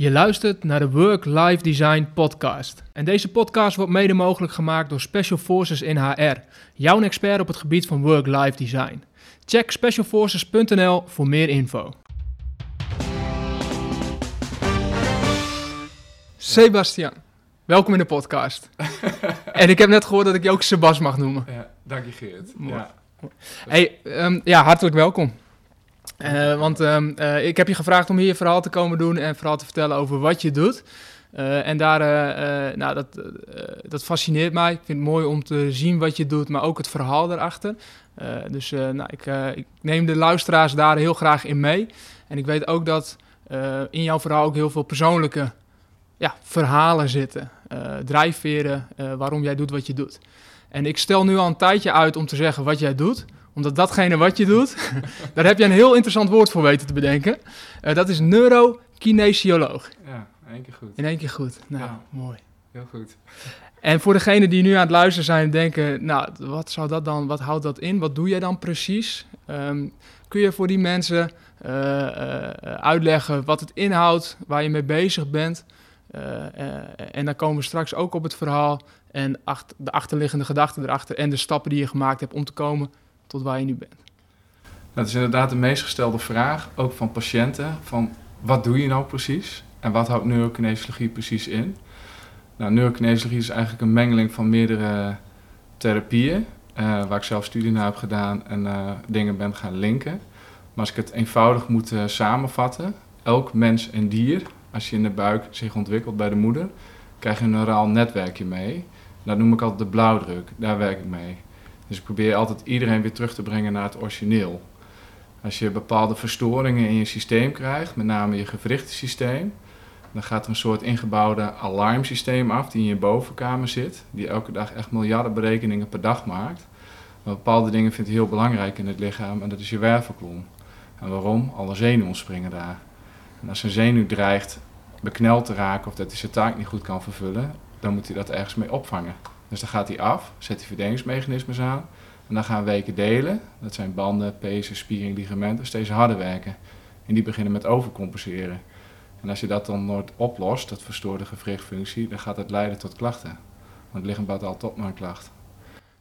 Je luistert naar de Work-Life Design podcast. En deze podcast wordt mede mogelijk gemaakt door Special Forces in HR, jouw expert op het gebied van Work-Life Design. Check specialforces.nl voor meer info. Sebastian, welkom in de podcast. en ik heb net gehoord dat ik je ook Sebas mag noemen. Ja, dank je Geert. Mooi. Ja. Hey, ehm, ja, hartelijk welkom. Eh, want ehm, eh, ik heb je gevraagd om hier verhaal te komen doen en vooral te vertellen over wat je doet. Eh, en daar, nou, dat, dat fascineert mij. Ik vind het mooi om te zien wat je doet, maar ook het verhaal daarachter. Dus nou, ik, ik neem de luisteraars daar heel graag in mee. En ik weet ook dat in jouw verhaal ook heel veel persoonlijke ja, verhalen zitten. drijfveren, waarom jij doet wat je doet. En ik stel nu al een tijdje uit om te zeggen wat jij doet omdat datgene wat je doet, daar heb je een heel interessant woord voor weten te bedenken. Eh, dat is neurokinesioloog. ja, één keer goed. In één keer goed. Nou, Ja. mooi. Heel goed. En voor degenen die nu aan het luisteren zijn en denken, nou, wat zou dat dan, wat houdt dat in? Wat doe jij dan precies? Ehm, kun je voor die mensen eh, eh, uitleggen wat het inhoudt, waar je mee bezig bent? En dan komen we straks ook op het verhaal en acht- de achterliggende gedachten erachter en de stappen die je gemaakt hebt om te komen tot waar je nu bent. Dat is inderdaad de meest gestelde vraag, ook van patiënten, van wat doe je nou precies? En wat houdt neurokinesiologie precies in? Nou, neurokinesiologie is eigenlijk een mengeling van meerdere therapieën, eh, waar ik zelf studie naar heb gedaan en eh, dingen ben gaan linken. Maar als ik het eenvoudig moet eh, samenvatten, elk mens en dier, als je in de buik zich ontwikkelt bij de moeder, krijg je een neuraal netwerkje mee. Dat noem ik altijd de blauwdruk, daar werk ik mee. Dus ik probeer altijd iedereen weer terug te brengen naar het origineel. Als je bepaalde verstoringen in je systeem krijgt, met name je gewrichtensysteem, dan gaat er een soort ingebouwde alarmsysteem af die in je bovenkamer zit, die elke dag echt miljarden berekeningen per dag maakt. Maar bepaalde dingen vindt hij heel belangrijk in het lichaam en dat is je wervelkolom. En waarom? Alle zenuwen springen daar. En als een zenuw dreigt bekneld te raken of dat hij zijn taak niet goed kan vervullen, dan moet hij dat ergens mee opvangen. Dus dan gaat hij af, zet hij verdedigingsmechanismes aan en dan gaan weken delen. Dat zijn banden, pezen, spieren, ligamenten, steeds harder werken. En die beginnen met overcompenseren. En als je dat dan nooit oplost, dat verstoorde gewrichtfunctie, dan gaat het leiden tot klachten. Want het lichaam bouwt altijd op naar een klacht.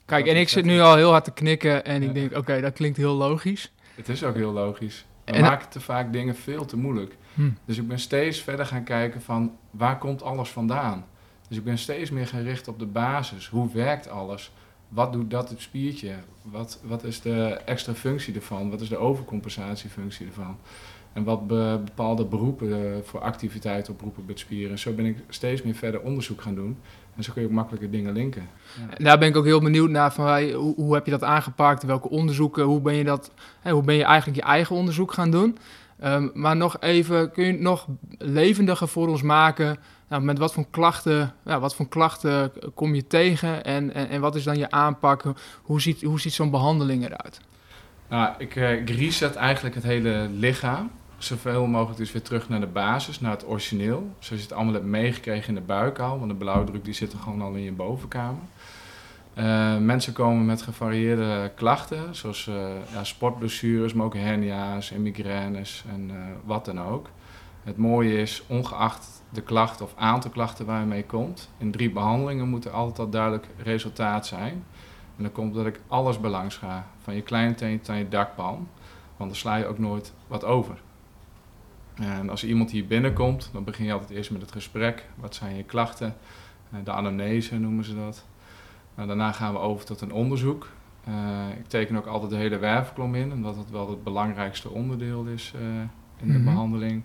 Kijk, en ik zit nu al heel hard te knikken en ik denk, oké, dat klinkt heel logisch. Het is ook heel logisch. We En- maken te vaak dingen veel te moeilijk. Hm. Dus ik ben steeds verder gaan kijken van waar komt alles vandaan. Dus ik ben steeds meer gericht op de basis. Hoe werkt alles? Wat doet dat het spiertje? Wat, wat is de extra functie ervan? Wat is de overcompensatiefunctie ervan? En wat be- bepaalde beroepen eh, voor activiteit oproepen bij het spieren. En zo ben ik steeds meer verder onderzoek gaan doen. En zo kun je ook makkelijker dingen linken. Daar ben ik ook heel benieuwd naar van hoe, hoe heb je dat aangepakt? Welke onderzoeken? Hoe ben je dat? Hoe ben je eigenlijk je eigen onderzoek gaan doen? Ehm, maar nog even, kun je het nog levendiger voor ons maken? Nou, met wat voor klachten, wat voor klachten kom je tegen? En, en, en wat is dan je aanpak? Hoe ziet, hoe ziet zo'n behandeling eruit? Nou, ik, eh, ik reset eigenlijk het hele lichaam. Zoveel mogelijk dus weer terug naar de basis, naar het origineel. Zoals je het allemaal hebt meegekregen in de buik al. Want de blauwdruk die zit er gewoon al in je bovenkamer. Eh, mensen komen met gevarieerde klachten, zoals eh ja, sportblessures, maar ook hernia's en migraines en eh, wat dan ook. Het mooie is, ongeacht de klacht of aantal klachten waar je mee komt, in drie behandelingen moet er altijd al duidelijk resultaat zijn. En dan komt dat ik alles belangs ga, van je kleine teen tot je dakpan, want dan sla je ook nooit wat over. En als iemand hier binnenkomt, dan begin je altijd eerst met het gesprek. Wat zijn je klachten? De anamnese noemen ze dat. Nou, daarna gaan we over tot een onderzoek. Eh, ik teken ook altijd de hele wervelkolom in, omdat dat wel het belangrijkste onderdeel is eh, in de Mhm. behandeling.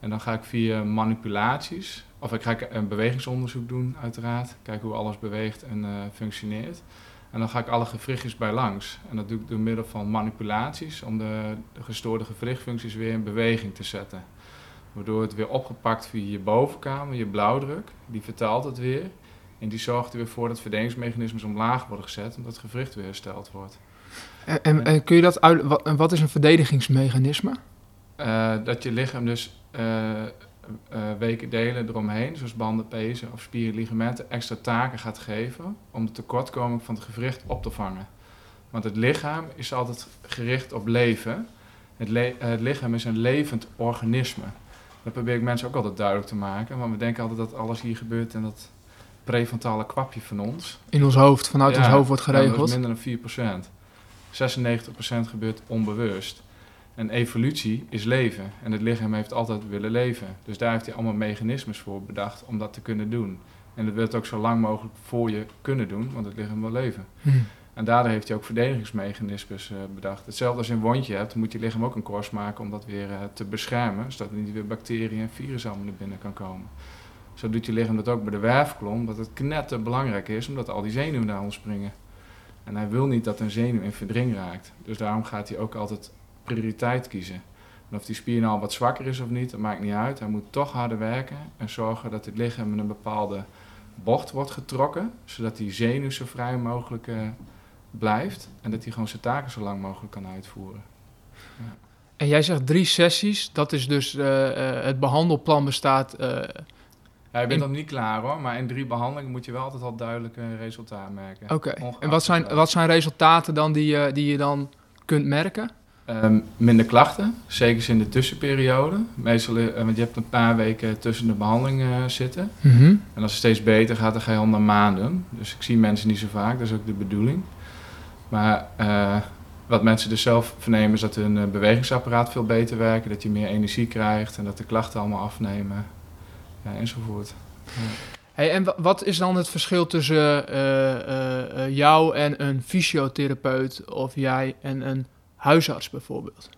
En dan ga ik via manipulaties, of ik ga een bewegingsonderzoek doen uiteraard, kijken hoe alles beweegt en eh, functioneert. En dan ga ik alle gewrichtjes bij langs. En dat doe ik door middel van manipulaties om de, de gestoorde gewrichtfuncties weer in beweging te zetten. Waardoor het weer opgepakt via je bovenkamer, je blauwdruk, die vertaalt het weer. En die zorgt er weer voor dat verdedigingsmechanismes omlaag worden gezet, omdat het gewricht weer hersteld wordt. En, en, en kun je dat uit, wat, is een verdedigingsmechanisme? Eh, dat je lichaam dus eh, eh, weken delen eromheen, zoals banden, pezen of spieren, ligamenten, extra taken gaat geven om de tekortkoming van het gewricht op te vangen. Want het lichaam is altijd gericht op leven. Het, le- het lichaam is een levend organisme. Dat probeer ik mensen ook altijd duidelijk te maken. Want we denken altijd dat alles hier gebeurt en dat prefrontale kwapje van ons. In ons hoofd, vanuit Ja, ons hoofd wordt ja, dat geregeld. is minder dan 4%. 96% gebeurt onbewust. En evolutie is leven. En het lichaam heeft altijd willen leven. Dus daar heeft hij allemaal mechanismes voor bedacht om dat te kunnen doen. En dat wil het ook zo lang mogelijk voor je kunnen doen, want het lichaam wil leven. Hm. En daardoor heeft hij ook verdedigingsmechanismes eh, bedacht. Hetzelfde als je een wondje hebt, moet je lichaam ook een korst maken om dat weer eh, te beschermen. Zodat er niet weer bacteriën en virussen allemaal naar binnen kan komen. Zo doet je lichaam dat ook bij de werfklom, dat het knetter belangrijk is, omdat al die zenuwen daar ontspringen. En hij wil niet dat een zenuw in verdring raakt. Dus daarom gaat hij ook altijd prioriteit kiezen. En of die spier nou wat zwakker is of niet, dat maakt niet uit. Hij moet toch harder werken en zorgen dat het lichaam in een bepaalde bocht wordt getrokken, zodat die zenuw zo vrij mogelijk eh, blijft en dat hij gewoon zijn taken zo lang mogelijk kan uitvoeren. En jij zegt drie sessies. Dat is dus eh, eh, het behandelplan bestaat. Ja, je bent nog niet klaar hoor, maar in drie behandelingen moet je wel altijd al duidelijk een resultaat merken. Oké. En wat zijn, wat. zijn resultaten dan die, je- die je dan kunt merken? Ehm, minder klachten, zeker in de tussenperiode. Meestal, eh, want je hebt een paar weken tussen de behandeling eh, zitten. En als het steeds beter gaat, dan ga je al naar maanden. Dus ik zie mensen niet zo vaak, dat is ook de bedoeling. Maar eh, wat mensen dus zelf vernemen is dat hun bewegingsapparaat veel beter werkt, dat je meer energie krijgt en dat de klachten allemaal afnemen. Ja, enzovoort. Hey, en wa- wat is dan het verschil tussen eh, eh, eh, jou en een fysiotherapeut of jij en een huisarts bijvoorbeeld?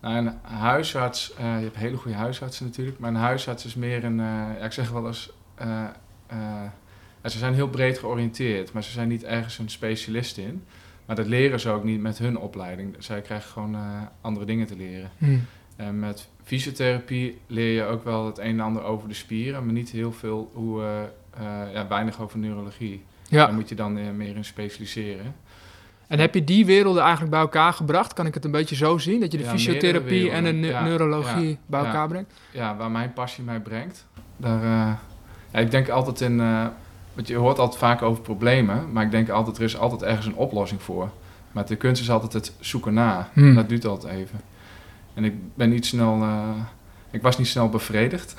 Nou, een huisarts, je hebt hele goede huisartsen natuurlijk, maar een huisarts is meer een, ja, ik zeg wel eens, ze zijn heel breed georiënteerd, maar ze zijn niet ergens een specialist in. Maar dat leren ze ook niet met hun opleiding. Zij krijgen gewoon andere dingen te leren. En met fysiotherapie leer je ook wel het een en ander over de spieren, maar niet heel veel, hoe, eh, eh, ja, weinig over neurologie. Daar moet je dan eh, meer in specialiseren. En heb je die werelden eigenlijk bij elkaar gebracht? Kan ik het een beetje zo zien? Dat je de Ja, fysiotherapie en de werelden. ne- Ja, neurologie bij elkaar brengt? ja, waar mijn passie mij brengt. Daar, ja, ik denk altijd in, want je hoort altijd vaak over problemen, maar ik denk altijd, er is altijd ergens een oplossing voor. Maar de kunst is altijd het zoeken naar. Hmm. Dat duurt altijd even. En ik ben niet snel, eh, ik was niet snel bevredigd.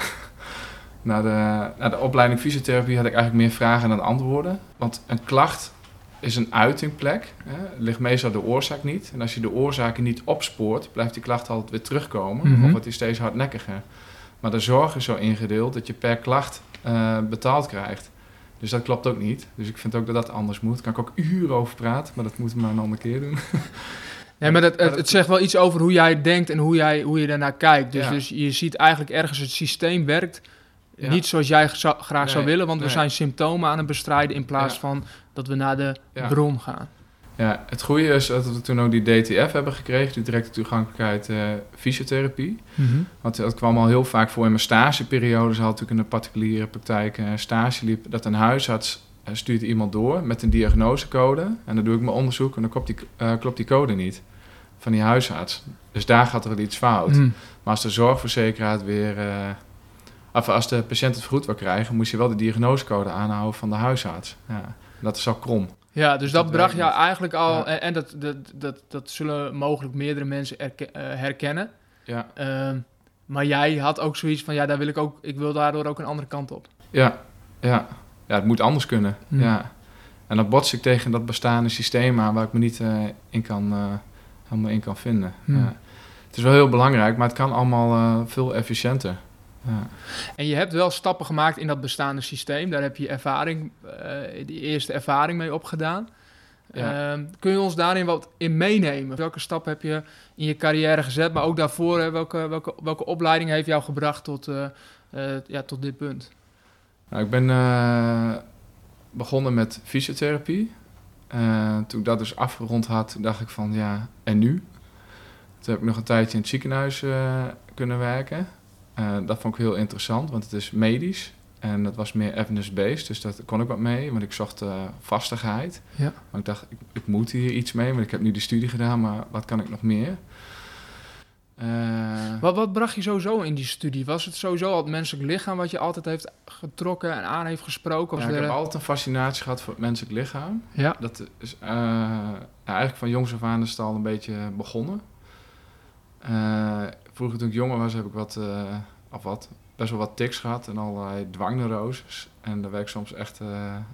na, de, na de opleiding fysiotherapie had ik eigenlijk meer vragen dan antwoorden. Want een klacht is een uitingplek. Hè? Het ligt meestal de oorzaak niet. En als je de oorzaken niet opspoort, blijft die klacht altijd weer terugkomen. Mhm. Of wordt die steeds hardnekkiger. Maar de zorg is zo ingedeeld dat je per klacht eh, betaald krijgt. Dus dat klopt ook niet. Dus ik vind ook dat dat anders moet. Daar kan ik ook uren over praten, maar dat moeten we maar een andere keer doen. Nee, maar dat, het, het zegt wel iets over hoe jij denkt en hoe, jij, hoe je daarnaar kijkt. Dus, Ja. dus je ziet eigenlijk ergens het systeem werkt Ja. niet zoals jij graag zou willen. Want we zijn symptomen aan het bestrijden in plaats Ja. van dat we naar de bron gaan. Ja, het goede is dat we toen ook die DTF hebben gekregen, die directe toegankelijkheid eh, fysiotherapie. Want dat kwam al heel vaak voor in mijn stageperiode. Ze had natuurlijk in een particuliere praktijk eh, stage liep, dat een huisarts eh, stuurt iemand door met een diagnosecode. En dan doe ik mijn onderzoek en dan klopt die, klopt die code niet van die huisarts. Dus daar gaat er iets fout. Mhm. Maar als de zorgverzekeraar weer... eh, of als de patiënt het vergoed wil krijgen, moest je wel de diagnosecode aanhouden van de huisarts. Ja, dat is al krom. Ja, dus dat dat bracht jou eigenlijk al, Ja. en, en dat, dat, dat, dat zullen mogelijk meerdere mensen eh, herkennen. Ja, Ehm, maar jij had ook zoiets van, ja, daar wil ik ook, ik wil daardoor ook een andere kant op. ja, ja. ja het moet anders kunnen. Hmm. Ja. En dan bots ik tegen dat bestaande systeem aan waar ik me niet eh, in, kan, helemaal in kan vinden. Hmm. Ja. Het is wel heel belangrijk, maar het kan allemaal eh, veel efficiënter. Ja. En je hebt wel stappen gemaakt in dat bestaande systeem. Daar heb je ervaring, eh die eerste ervaring mee opgedaan. Ja. Ehm, kun je ons daarin wat in meenemen? Welke stap heb je in je carrière gezet? Maar ook daarvoor, hè, welke, welke, welke opleiding heeft jou gebracht tot, eh, ja, tot dit punt? Nou, ik ben begonnen met fysiotherapie. Eh, toen ik dat dus afgerond had, dacht ik van ja, en nu? Toen heb ik nog een tijdje in het ziekenhuis eh, kunnen werken. Eh, dat vond ik heel interessant, want het is medisch. En dat was meer evidence-based, dus daar kon ik wat mee, want ik zocht vastigheid. Ja. Maar ik dacht, ik, ik moet hier iets mee, want ik heb nu die studie gedaan, maar wat kan ik nog meer? Eh, Wat, wat bracht je sowieso in die studie? Was het sowieso al het menselijk lichaam wat je altijd heeft getrokken en aan heeft gesproken? Ja, ik heb altijd een fascinatie gehad voor het menselijk lichaam. ja. Dat is eh, nou, eigenlijk van jongs af aan is het al een beetje begonnen. Eh, vroeger toen ik jonger was, heb ik wat, of wat, best wel wat tics gehad en allerlei dwangneuroses. En daar werd ik soms echt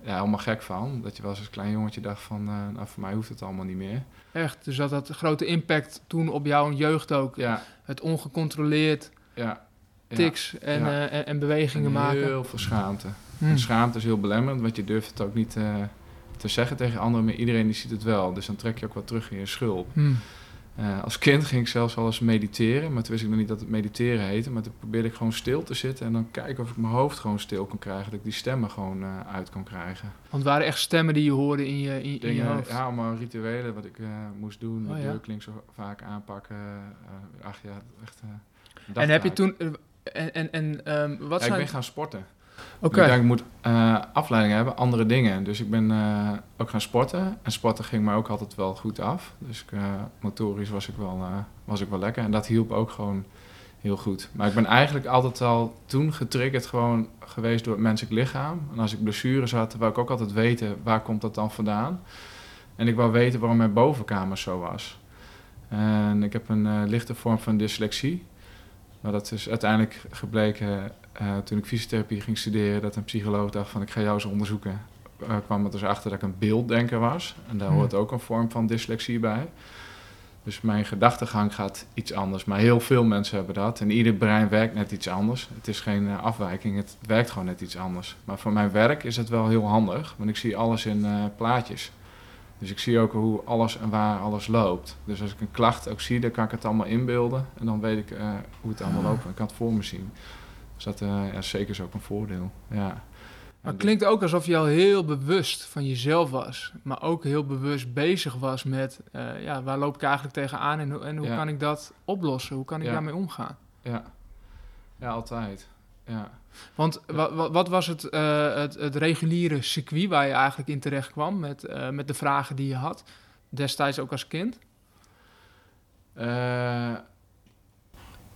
ja, helemaal gek van. Dat je wel eens als klein jongetje dacht van, nou voor mij hoeft het allemaal niet meer. Echt, dus dat had een grote impact toen op jouw jeugd ook. Ja. Het ongecontroleerd ja. tics en, eh, en, en bewegingen En maken. Heel veel schaamte. Hmm. En schaamte is heel belemmerend, want je durft het ook niet eh, te zeggen tegen anderen, maar iedereen die ziet het wel. Dus dan trek je ook wat terug in je schulp. Hmm. Eh, als kind ging ik zelfs al eens mediteren, maar toen wist ik nog niet dat het mediteren heette. Maar toen probeerde ik gewoon stil te zitten en dan kijken of ik mijn hoofd gewoon stil kon krijgen. Dat ik die stemmen gewoon eh, uit kon krijgen. Want het waren echt stemmen die je hoorde in je, in, in je hoofd. ja, allemaal rituelen wat ik eh, moest doen. Oh, de ja. zo vaak aanpakken. ach ja, echt... en heb je toen... en en, en ehm, wat Ja, ik zijn... ben gaan sporten. Oké. Ik moet eh, afleiding hebben, andere dingen. Dus ik ben eh, ook gaan sporten. En sporten ging mij ook altijd wel goed af. Dus eh, motorisch was ik, wel, was ik wel lekker. En dat hielp ook gewoon heel goed. Maar ik ben eigenlijk altijd al toen getriggerd gewoon geweest door het menselijk lichaam. En als ik blessures had, wou ik ook altijd weten waar komt dat dan vandaan. En ik wou weten waarom mijn bovenkamer zo was. En ik heb een lichte vorm van dyslexie. Maar dat is uiteindelijk gebleken eh, toen ik fysiotherapie ging studeren, dat een psycholoog dacht van ik ga jou eens onderzoeken. Eh, kwam er dus achter dat ik een beelddenker was. En daar Hmm. hoort ook een vorm van dyslexie bij. Dus mijn gedachtegang gaat iets anders. Maar heel veel mensen hebben dat. En ieder brein werkt net iets anders. Het is geen eh, afwijking, het werkt gewoon net iets anders. Maar voor mijn werk is het wel heel handig, want ik zie alles in plaatjes. Dus ik zie ook hoe alles en waar alles loopt. Dus als ik een klacht ook zie, dan kan ik het allemaal inbeelden. En dan weet ik eh, hoe het allemaal loopt. Ik kan het voor me zien. Dus dat ja, zeker is ook een voordeel. Ja. Maar En het klinkt ook alsof je al heel bewust van jezelf was. Maar ook heel bewust bezig was met... eh, ja, waar loop ik eigenlijk tegenaan en, hoe- en hoe Ja. kan ik dat oplossen? Hoe kan ik daarmee omgaan? Ja. ja, altijd. Ja. Want wat was het, eh, het, het reguliere circuit waar je eigenlijk in terecht kwam... Met, eh, met de vragen die je had, destijds ook als kind? Eh,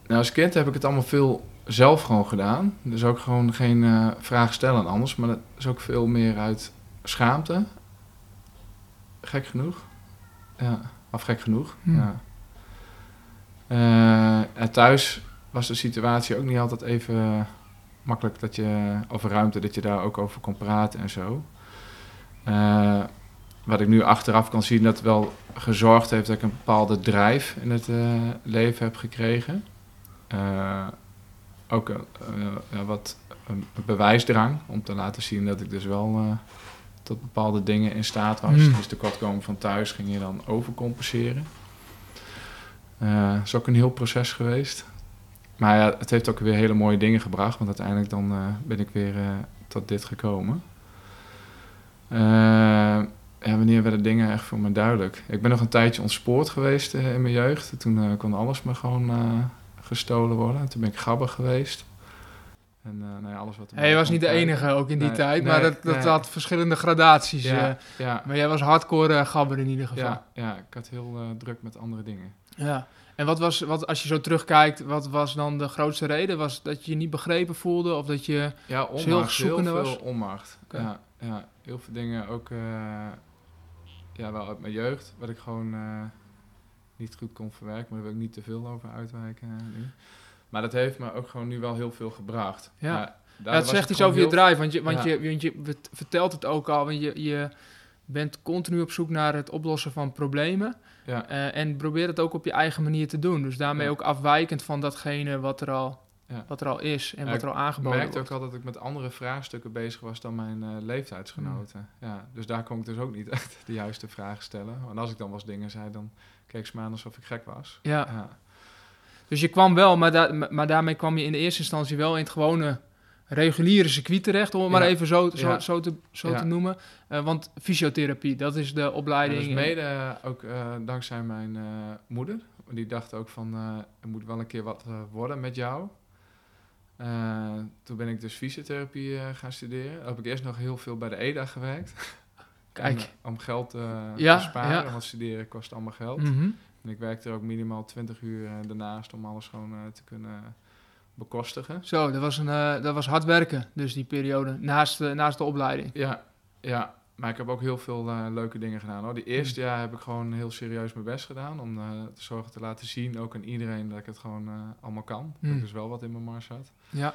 nou, als kind heb ik het allemaal veel zelf gewoon gedaan. Dus ook gewoon geen vraag stellen anders. Maar dat is ook veel meer uit schaamte. Gek genoeg. Ja, of gek genoeg. Hmm. Ja. En thuis was de situatie ook niet altijd even makkelijk dat je, of ruimte dat je daar ook over kon praten en zo. Eh, wat ik nu achteraf kan zien, dat wel gezorgd heeft dat ik een bepaalde drijf in het eh, leven heb gekregen. Eh, ook wat een bewijsdrang om te laten zien dat ik dus wel tot bepaalde dingen in staat was. Hmm. Dus de kortkoming van thuis ging je dan overcompenseren. Eh is ook een heel proces geweest. Maar ja, het heeft ook weer hele mooie dingen gebracht, want uiteindelijk dan eh, ben ik weer eh, tot dit gekomen. Ja, wanneer werden dingen echt voor me duidelijk? Ik ben nog een tijdje ontspoord geweest in mijn jeugd. Toen kon alles me gewoon gestolen worden. Toen ben ik grabbig geweest. En nou ja, alles wat Hey, je was niet de enige ook in die Nee, tijd, nee, maar dat, dat had verschillende gradaties. Ja, ja, maar jij was hardcore eh, gabber in ieder geval. ja, ja, ik had heel druk met andere dingen. Ja. En wat was, wat, als je zo terugkijkt, wat was dan de grootste reden? Was dat je je niet begrepen voelde of dat je... Ja, Dus heel onmacht. Heel, zoekende veel was? onmacht. Ja, ja, heel veel dingen ook eh, ja, wel uit mijn jeugd, wat ik gewoon eh, niet goed kon verwerken. Maar daar wil ik niet te veel over uitwijken eh, nu. Maar dat heeft me ook gewoon nu wel heel veel gebracht. Ja. Was zegt iets over je heel- drive, want je, want, Ja. je, want je vert- vertelt het ook al. Want je, je bent continu op zoek naar het oplossen van problemen. Ja, eh, en probeer het ook op je eigen manier te doen. Dus daarmee Ja. ook afwijkend van datgene wat er al, Ja. wat er al is en wat er al ik aangeboden merkte wordt. ook al dat ik met andere vraagstukken bezig was dan mijn eh, leeftijdsgenoten. Ja, dus daar kon ik dus ook niet echt de juiste vragen stellen. Want als ik dan was dingen zei, dan keek ze me aan alsof ik gek was. Ja. Dus je kwam wel, maar, da- maar daarmee kwam je in de eerste instantie wel in het gewone reguliere circuit terecht, om het maar even zo, zo, Ja. zo, te, zo Ja. te noemen. Eh, want fysiotherapie, dat is de opleiding. dus mede eh, ook eh, dankzij mijn moeder. Die dacht ook van, er moet wel een keer wat worden met jou. Toen ben ik dus fysiotherapie gaan studeren. Dan heb ik eerst nog heel veel bij de EDA gewerkt. Kijk. Om, om geld Ja, te sparen, want studeren kost allemaal geld. Mhm. En ik werkte er ook minimaal 20 uur daarnaast om alles gewoon te kunnen bekostigen. Zo, dat was, een, eh, dat was hard werken, dus die periode, naast, de naast de opleiding. Ja, ja. maar ik heb ook heel veel eh, leuke dingen gedaan. Hoor. Die eerste jaar heb ik gewoon heel serieus mijn best gedaan. Om eh, te zorgen te laten zien, ook aan iedereen, dat ik het gewoon eh, allemaal kan. Dat Mm. ik dus wel wat in mijn mars had. Ja.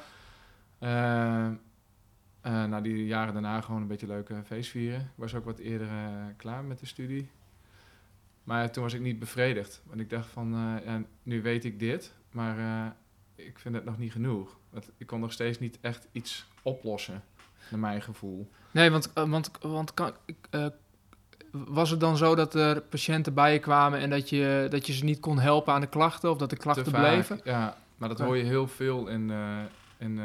Eh, eh, na die jaren daarna gewoon een beetje leuke feest vieren. Ik was ook wat eerder eh, klaar met de studie. Maar toen was ik niet bevredigd. Want ik dacht van, eh, ja, nu weet ik dit, maar eh, ik vind het nog niet genoeg. Want ik kon nog steeds niet echt iets oplossen, naar mijn gevoel. Nee, want, eh, want, want kan, eh, was het dan zo dat er patiënten bij je kwamen en dat je, dat je ze niet kon helpen aan de klachten of dat de klachten vaak, bleven? Ja, maar dat hoor je heel veel in, eh, in,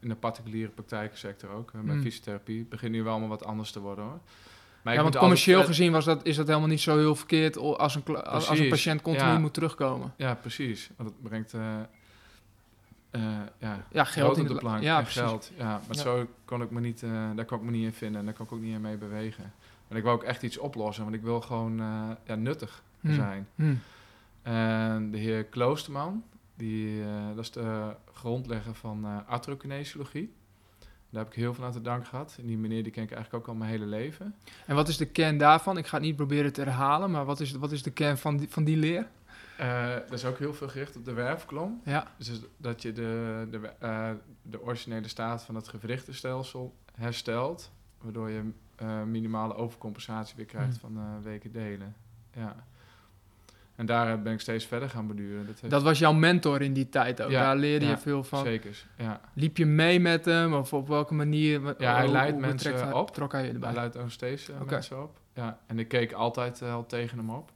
in de particuliere praktijkensector ook. Bij Mm. fysiotherapie. Het begint nu wel allemaal wat anders te worden hoor. Maar ja, ik want altijd- commercieel gezien was dat, is dat helemaal niet zo heel verkeerd als een, als, als een patiënt continu ja. moet terugkomen. Ja, precies. Want het brengt eh, ja, Ja, geld in de plank. Ja, geld. Ja, maar Ja. zo kon ik me niet, eh, daar kon ik me niet in vinden en daar kon ik ook niet in mee bewegen. En ik wou ook echt iets oplossen, want ik wil gewoon eh, ja, nuttig Hmm. zijn. Hm. En de heer Kloosterman, die, dat is de grondlegger van eh artrokinesiologie. Daar heb ik heel veel aan te danken gehad. En die meneer die ken ik eigenlijk ook al mijn hele leven. En wat is de kern daarvan? Ik ga het niet proberen te herhalen, maar wat is, wat is de kern van die, van die leer? Eh dat is ook heel veel gericht op de werfklom. Ja, Dus dat je de, de, eh, de originele staat van het gewrichtenstelsel herstelt, waardoor je eh, minimale overcompensatie weer krijgt Hmm. van weken delen. Ja. En daar ben ik steeds verder gaan beduren. Dat heeft dat was jouw mentor in die tijd ook. Ja, Daar leerde je veel van. zeker. Ja. Liep je mee met hem of op welke manier? Ja, hij leidt mensen hij- op. Trok hij je erbij? Hij luidt ook steeds mensen op. Ja. En ik keek altijd al tegen hem op.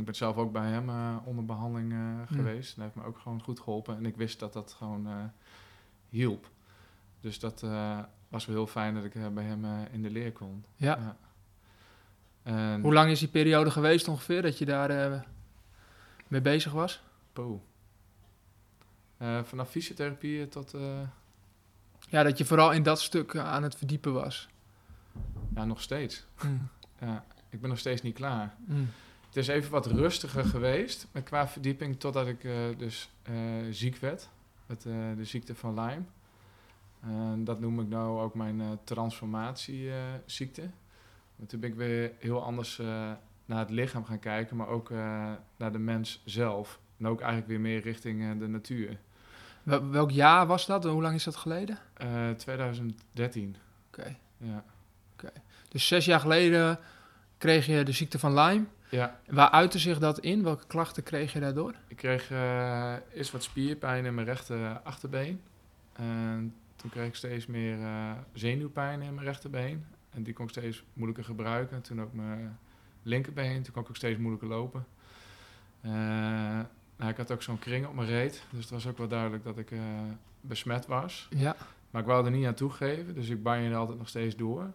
Ik ben zelf ook bij hem eh, onder behandeling eh, Hmm. geweest. Hij heeft me ook gewoon goed geholpen. En ik wist dat dat gewoon eh, hielp. Dus dat was wel heel fijn dat ik bij hem in de leer kon. Ja. En, Hoe lang is die periode geweest ongeveer dat je daar mee bezig was? Poeh. Eh, vanaf fysiotherapie tot... Ja, dat je vooral in dat stuk aan het verdiepen was. ja, nog steeds. Hm. Ja, ik ben nog steeds niet klaar. Hm. Het is even wat rustiger geweest qua verdieping totdat ik eh, dus eh, ziek werd. Met eh, de ziekte van Lyme. En dat noem ik nou ook mijn transformatieziekte. Want toen ben ik weer heel anders naar het lichaam gaan kijken, maar ook naar de mens zelf. En ook eigenlijk weer meer richting de natuur. Wel- welk jaar was dat? Hoe lang is dat geleden? Eh, 2013, Oké. ja. Dus zes jaar geleden kreeg je de ziekte van Lyme. Ja, Waar uitte zich dat in? Welke klachten kreeg je daardoor? Ik kreeg eh, eerst wat spierpijn in mijn rechter achterbeen. En toen kreeg ik steeds meer eh, zenuwpijn in mijn rechterbeen. En die kon ik steeds moeilijker gebruiken. En toen ook mijn linkerbeen. Toen kon ik ook steeds moeilijker lopen. Eh, nou, ik had ook zo'n kring op mijn reet. Dus het was ook wel duidelijk dat ik besmet was. Ja. Maar ik wou er niet aan toegeven. Dus ik banjerde altijd nog steeds door.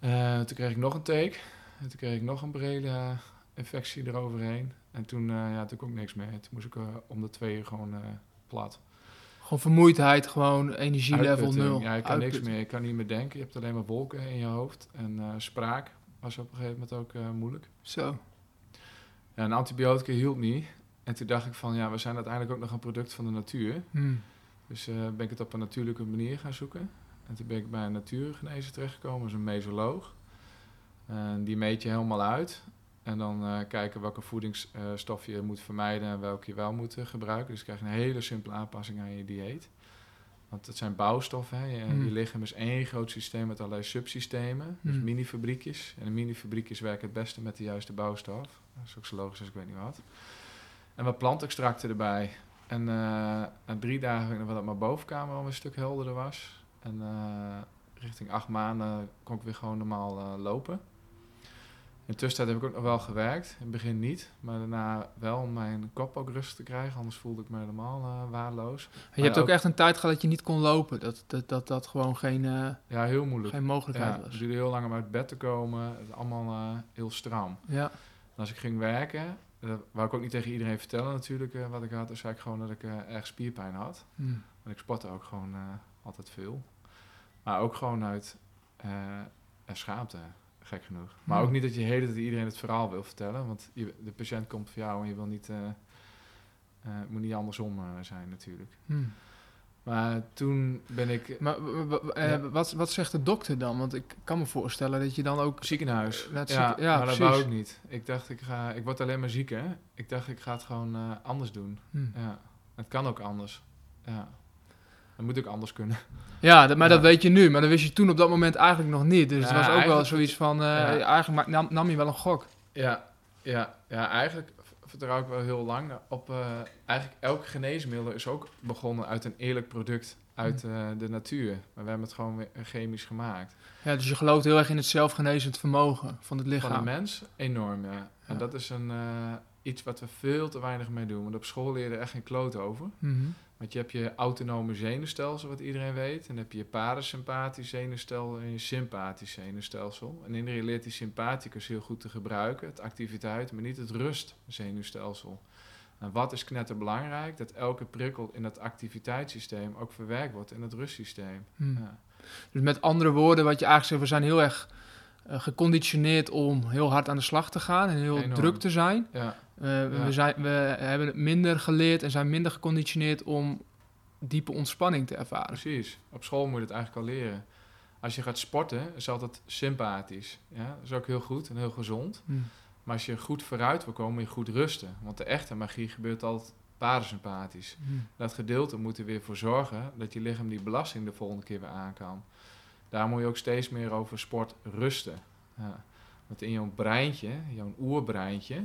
Toen kreeg ik nog een take. En toen kreeg ik nog een brede infectie eroverheen. En toen, eh, ja, toen kon ik niks meer. Toen moest ik eh, om de twee uur gewoon eh, plat. Gewoon vermoeidheid, gewoon energielevel nul. Ja, ik kan niks meer. Ik kan niet meer denken. Je hebt alleen maar wolken in je hoofd. En spraak was op een gegeven moment ook moeilijk. Zo. Ja, een antibiotica hielp niet. En toen dacht ik van, ja, we zijn uiteindelijk ook nog een product van de natuur. Hm. Dus ben ik het op een natuurlijke manier gaan zoeken. En toen ben ik bij een natuurgenezer terechtgekomen, is een mesoloog. En die meet je helemaal uit. En dan eh, kijken welke voedingsstof je moet vermijden en welke je wel moet eh, gebruiken. Dus je krijgt een hele simpele aanpassing aan je dieet. Want het zijn bouwstoffen. Hè. Je, Hmm. je lichaam is één groot systeem met allerlei subsystemen. Dus Hmm. mini-fabriekjes. En de mini-fabriekjes werken het beste met de juiste bouwstof. Dat is ook zo logisch als ik weet niet wat. En wat plantextracten erbij. En eh, na drie dagen ik nog wel dat mijn bovenkamer al een stuk helderder was. En eh, richting acht maanden kon ik weer gewoon normaal eh, lopen. In de tussentijd heb ik ook nog wel gewerkt. In het begin niet, maar daarna wel om mijn kop ook rustig te krijgen. Anders voelde ik me helemaal eh, waardeloos. En je hebt ook- echt een tijd gehad dat je niet kon lopen. Dat dat, dat, dat gewoon geen, eh, Ja, heel moeilijk. geen mogelijkheid Ja, het was. duurde heel lang om uit bed te komen. Het is allemaal eh, heel stram. Ja. En als ik ging werken, dat wou ik ook niet tegen iedereen vertellen natuurlijk wat ik had. Dus zei ik gewoon dat ik erg spierpijn had. Hm. Want ik sportte ook gewoon altijd veel. Maar ook gewoon uit schaamte, gek genoeg. Maar Hmm. ook niet dat je hele tijd iedereen het verhaal wil vertellen. Want je, de patiënt komt voor jou en je wil niet... eh, eh, het moet niet andersom eh, zijn natuurlijk. Hm. Maar toen ben ik Maar Ja. wat, wat zegt de dokter dan? Want ik kan me voorstellen dat je dan ook... ziekenhuis. Het ja, zieken- ja, maar dat wou ik niet. Ik dacht, ik, ga, ik word alleen maar zieker. Ik dacht, ik ga het gewoon anders doen. Hm. Ja. Het kan ook anders. Ja. Het moet ook anders kunnen. Ja, dat, maar Ja. dat weet je nu. Maar dat wist je toen op dat moment eigenlijk nog niet. Dus Ja, het was ook wel zoiets van... eh. Eigenlijk nam, nam je wel een gok. Ja, ja, ja eigenlijk vertrouw ik wel heel lang op... eh, eigenlijk elk geneesmiddel is ook begonnen uit een eerlijk product uit eh, de natuur. Maar we hebben het gewoon weer chemisch gemaakt. Ja, dus je gelooft heel erg in het zelfgenezend vermogen van het lichaam. Van de mens enorm, ja. En dat is een, iets wat we veel te weinig mee doen. Want op school leer je er echt geen kloot over. Mhm. Want je hebt je autonome zenuwstelsel, wat iedereen weet. En dan heb je je parasympathisch zenuwstelsel en je sympathisch zenuwstelsel. En iedereen leert die sympathicus heel goed te gebruiken, het activiteit, maar niet het rustzenuwstelsel. En wat is knetterbelangrijk? Dat elke prikkel in het activiteitssysteem ook verwerkt wordt in het rustsysteem. Hm. Ja. Dus met andere woorden, wat je eigenlijk zegt, we zijn heel erg eh, geconditioneerd om heel hard aan de slag te gaan en heel Enorm. druk te zijn. Ja, Eh, we, zijn, we hebben het minder geleerd en zijn minder geconditioneerd om diepe ontspanning te ervaren. precies. Op school moet je het eigenlijk al leren. Als je gaat sporten, is altijd sympathisch. Ja? Dat is ook heel goed en heel gezond. Hm. Maar als je goed vooruit wil komen, moet je goed rusten. Want de echte magie gebeurt altijd parasympathisch. Hm. Dat gedeelte moet er weer voor zorgen dat je lichaam die belasting de volgende keer weer aan kan. Daar moet je ook steeds meer over sport rusten. Ja. Want in jouw breintje, jouw oerbreintje,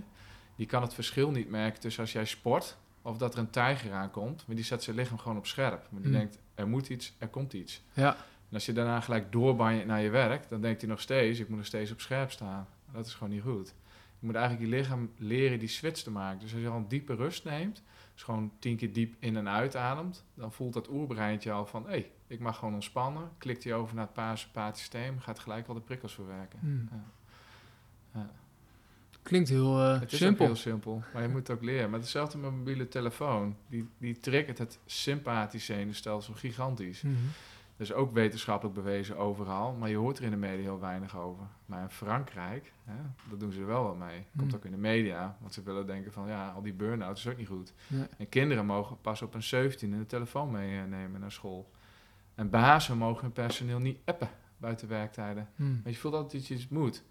die kan het verschil niet merken tussen als jij sport of dat er een tijger aankomt. Maar die zet zijn lichaam gewoon op scherp. Maar die Hmm. denkt, er moet iets, er komt iets. Ja, En als je daarna gelijk doorbanjet naar je werk, dan denkt hij nog steeds, ik moet nog steeds op scherp staan. Dat is gewoon niet goed. Je moet eigenlijk je lichaam leren die switch te maken. Dus als je al een diepe rust neemt, dus gewoon tien keer diep in en uitademt, dan voelt dat oerbreintje al van, hé, hey, ik mag gewoon ontspannen. Klikt hij over naar het parasympathisch systeem, gaat gelijk al de prikkels verwerken. hm. Ja. Ja. Klinkt heel eh, Het is simpel. heel simpel, maar je moet het ook leren. Maar hetzelfde met mobiele telefoon. Die, die triggert het sympathisch zenuwstelsel gigantisch. Mhm. Dat is ook wetenschappelijk bewezen overal, maar je hoort er in de media heel weinig over. Maar in Frankrijk, hè, dat doen ze er wel wat mee. Komt Hmm. ook in de media, want ze willen denken van ja, al die burn-out is ook niet goed. Nee. En kinderen mogen pas op een 17 de telefoon meenemen naar school. En bazen mogen hun personeel niet appen buiten werktijden. Maar je voelt altijd dat je iets moet.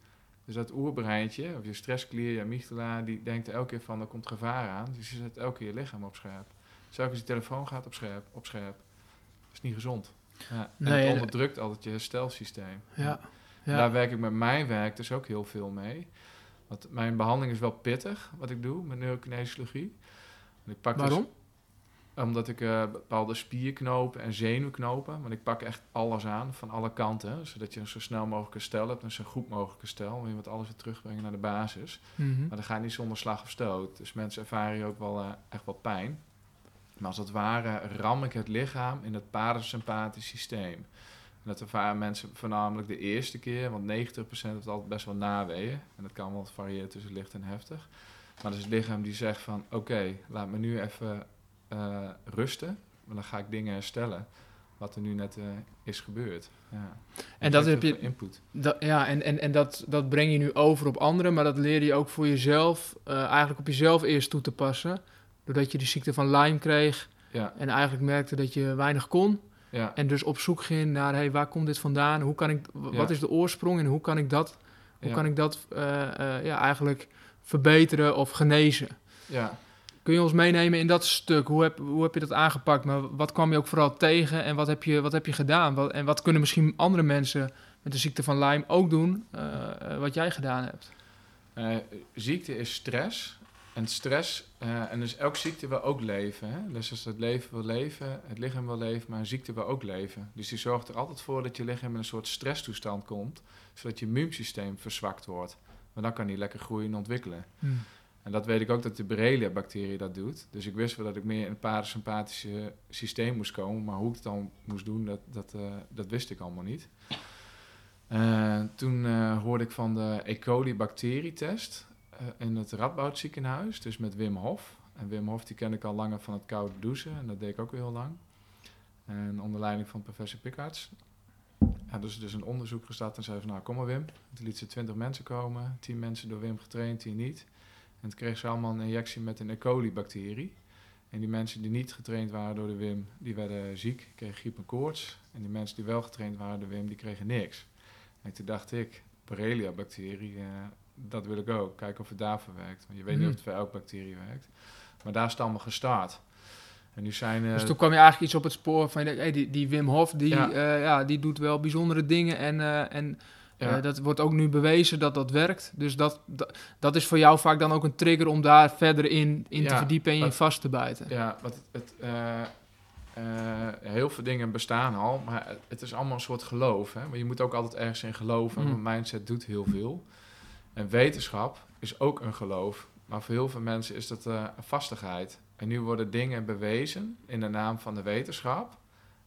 Dus dat oerbreintje, of je stressklier, je amygdala, die denkt er elke keer van, er komt gevaar aan. Dus je zet elke keer je lichaam op scherp. Dus elke keer als je telefoon gaat op scherp, op scherp. Dat is niet gezond. Ja. En Nee, het en- onderdrukt altijd je herstelsysteem. Ja. Ja. Daar werk ik met mijn werk dus ook heel veel mee. Want mijn behandeling is wel pittig, wat ik doe met neurokinesiologie. Ik pak dus- Waarom? Omdat ik eh, bepaalde spierknopen en zenuwknopen, want ik pak echt alles aan van alle kanten, zodat je een zo snel mogelijk stel hebt, en zo goed mogelijk stel, en je moet alles weer terugbrengen naar de basis. Mhm. Maar dat gaat niet zonder slag of stoot, dus mensen ervaren hier ook wel eh, echt wel pijn. Maar als het ware ram ik het lichaam in het parasympathisch systeem. En dat ervaren mensen voornamelijk de eerste keer, want 90% heeft altijd best wel naweeën. En dat kan wel variëren tussen licht en heftig. Maar dat is het lichaam die zegt van, oké, laat me nu even eh, rusten. Want dan ga ik dingen herstellen wat er nu net eh, is gebeurd. Ja. En dat heb je- input. Dat, ja, en, en, en dat, dat breng je nu over op anderen, maar dat leer je ook voor jezelf, eh, eigenlijk op jezelf eerst toe te passen. Doordat je de ziekte van Lyme kreeg Ja, en eigenlijk merkte dat je weinig kon. ja, En dus op zoek ging naar, hey, waar komt dit vandaan? Hoe kan ik, wat is de oorsprong en hoe kan ik dat, hoe kan ik dat ja, eigenlijk verbeteren of genezen? ja. Kun je ons meenemen in dat stuk? Hoe heb, hoe heb je dat aangepakt? Maar wat kwam je ook vooral tegen en wat heb je, wat heb je gedaan? Wat, en wat kunnen misschien andere mensen met de ziekte van Lyme ook doen, eh, wat jij gedaan hebt? Eh, ziekte is stress. En stress, eh, en dus elke ziekte wil ook leven. Hè? Dus als het leven wil leven, het lichaam wil leven, maar een ziekte wil ook leven. Dus die zorgt er altijd voor dat je lichaam in een soort stresstoestand komt, zodat je immuunsysteem verzwakt wordt. Maar dan kan die lekker groeien en ontwikkelen. En dat weet ik ook dat de Borrelia-bacterie dat doet. Dus ik wist wel dat ik meer in het parasympathische systeem moest komen. Maar hoe ik het dan moest doen, dat, dat, eh, dat wist ik allemaal niet. Eh, toen eh, hoorde ik van de E. coli-bacterietest in het Radboud ziekenhuis. Dus met Wim Hof. En Wim Hof die ken ik al langer van het koude douchen. En dat deed ik ook heel lang. En onder leiding van professor Pickards. Ja, dus, dus een onderzoek gestart en zei van, nou kom maar Wim. Toen liet ze 20 mensen komen. 10 mensen door Wim getraind, 10 niet. En toen kreeg ze allemaal een injectie met een E. coli-bacterie. En die mensen die niet getraind waren door de Wim, die werden ziek, kregen griep en koorts. En die mensen die wel getraind waren door de Wim, die kregen niks. En toen dacht ik, Borrelia-bacterie, uh, dat wil ik ook. Kijken of het daarvoor werkt. Want je weet niet Mhm. of het voor elke bacterie werkt. Maar daar is het allemaal gestart. En nu zijn... eh, Dus toen kwam je eigenlijk iets op het spoor van, hey, die, die Wim Hof, die, Ja. ja, die doet wel bijzondere dingen. En, eh, en ja, eh, dat wordt ook nu bewezen dat dat werkt. Dus dat, dat, dat is voor jou vaak dan ook een trigger om daar verder in, in te verdiepen en je wat- vast te bijten. Ja, wat het, eh, eh, heel veel dingen bestaan al, maar het- is allemaal een soort geloof. Hè? Maar je moet ook altijd ergens in geloven. Mm. Want mindset doet heel veel. En wetenschap is ook een geloof. Maar voor heel veel mensen is dat een vastigheid. En nu worden dingen bewezen in de naam van de wetenschap.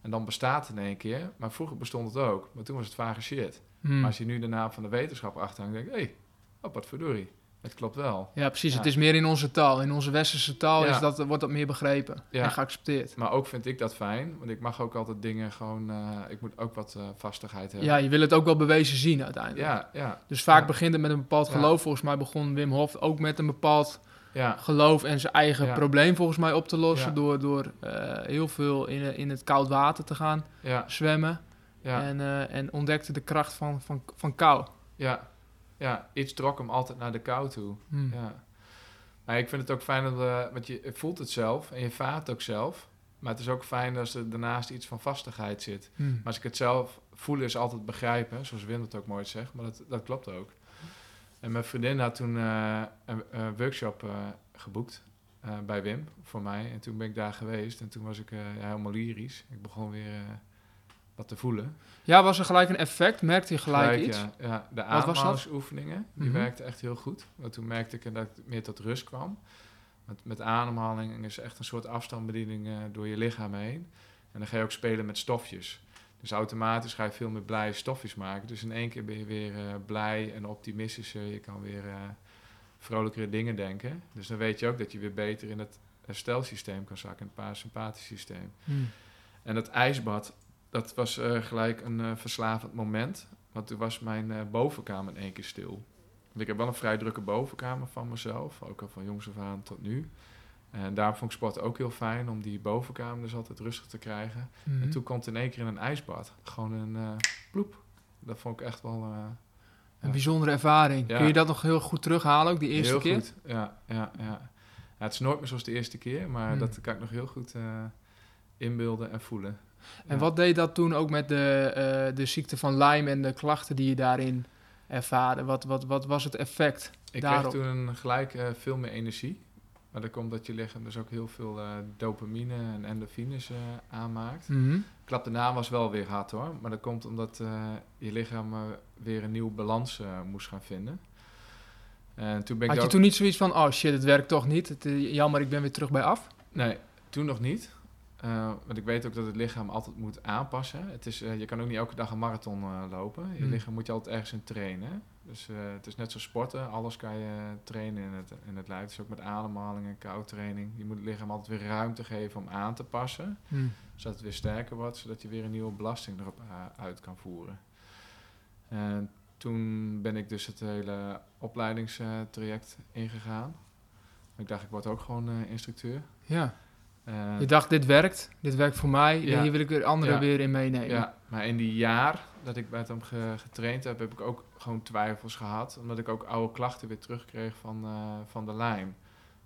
En dan bestaat het in één keer. Maar vroeger bestond het ook. Maar toen was het vage shit. Hmm. Maar als je nu de naam van de wetenschap achterhangt, denk je... Hé, hey, oh, wat verdorie. Het klopt wel. Ja, precies. Ja. Het is meer in onze taal. In onze westerse taal Ja. is dat, wordt dat meer begrepen Ja. en geaccepteerd. Maar ook vind ik dat fijn, want ik mag ook altijd dingen gewoon, eh, ik moet ook wat eh, vastigheid hebben. Ja, je wil het ook wel bewezen zien uiteindelijk. ja, ja, Dus vaak begint het met een bepaald geloof. Volgens mij begon Wim Hof ook met een bepaald ja, geloof en zijn eigen probleem volgens mij op te lossen. Door, door eh, heel veel in, in het koud water te gaan ja, zwemmen. Ja, En, eh, en ontdekte de kracht van, van, van kou. ja, ja. Iets trok hem altijd naar de kou toe. Hmm. Ja. Maar ik vind het ook fijn, dat, eh, want je voelt het zelf en je vaart ook zelf. Maar het is ook fijn als er daarnaast iets van vastigheid zit. Hmm. Maar als ik het zelf voelen is altijd begrijpen, zoals Wim het ook mooi zegt, maar dat, dat klopt ook. En mijn vriendin had toen eh, een, een workshop eh, geboekt bij Wim voor mij. En toen ben ik daar geweest en toen was ik helemaal lyrisch. Ik begon weer wat te voelen. Ja, was er gelijk een effect? Merkte je gelijk, iets? Ja, ja, de ademhalingsoefeningen, die Mhm. werkten echt heel goed. Want toen merkte ik dat ik meer tot rust kwam. Met, met ademhaling is echt een soort afstandsbediening eh, door je lichaam heen. En dan ga je ook spelen met stofjes. Dus automatisch ga je veel meer blije stofjes maken. Dus in één keer ben je weer eh, blij en optimistischer. Je kan weer eh, vrolijkere dingen denken. Dus dan weet je ook dat je weer beter in het herstelsysteem kan zakken, in het parasympathisch systeem. Hmm. En dat ijsbad, dat was eh, gelijk een eh, verslavend moment. Want toen was mijn eh, bovenkamer in één keer stil. Want ik heb wel een vrij drukke bovenkamer van mezelf, ook al van jongs af aan tot nu. En daarom vond ik sport ook heel fijn, om die bovenkamer dus altijd rustig te krijgen. Mhm. En toen kwam het in één keer in een ijsbad. Gewoon een ploep. Dat vond ik echt wel Een bijzondere ervaring. Ja. Kun je dat nog heel goed terughalen, ook die eerste heel keer? goed. Ja, ja, ja. ja, het is nooit meer zoals de eerste keer, maar Hmm. dat kan ik nog heel goed inbeelden en voelen. En Ja. wat deed dat toen ook met de, eh, de ziekte van Lyme en de klachten die je daarin ervaarde? Wat, wat, wat was het effect Ik daarop? kreeg toen gelijk eh, veel meer energie. Maar dat komt dat je lichaam dus ook heel veel eh, dopamine en endorfines aanmaakt. Mhm. Klap daarna was wel weer hard hoor. Maar dat komt omdat je lichaam weer een nieuwe balans moest gaan vinden. En toen ben ik Had je ook- toen niet zoiets van, oh shit, het werkt toch niet? Het, jammer, ik ben weer terug bij af? Nee, toen nog niet. Eh, want ik weet ook dat het lichaam altijd moet aanpassen. Het is, eh, je kan ook niet elke dag een marathon eh, lopen. Je Hmm. lichaam moet je altijd ergens in trainen. Dus het is net zoals sporten. Alles kan je trainen in het, in het lijf. Dus ook met ademhaling en koudtraining. Je moet het lichaam altijd weer ruimte geven om aan te passen. Hmm. Zodat het weer sterker wordt. Zodat je weer een nieuwe belasting erop uit kan voeren. En toen ben ik dus het hele opleidingstraject ingegaan. Ik dacht, ik word ook gewoon instructeur. Ja, Eh, je dacht, dit werkt, dit werkt voor mij, Ja. hier wil ik weer anderen Ja. weer in meenemen. Ja, maar in die jaar dat ik met hem ge- getraind heb, heb ik ook gewoon twijfels gehad. Omdat ik ook oude klachten weer terugkreeg van, eh, van de lijm.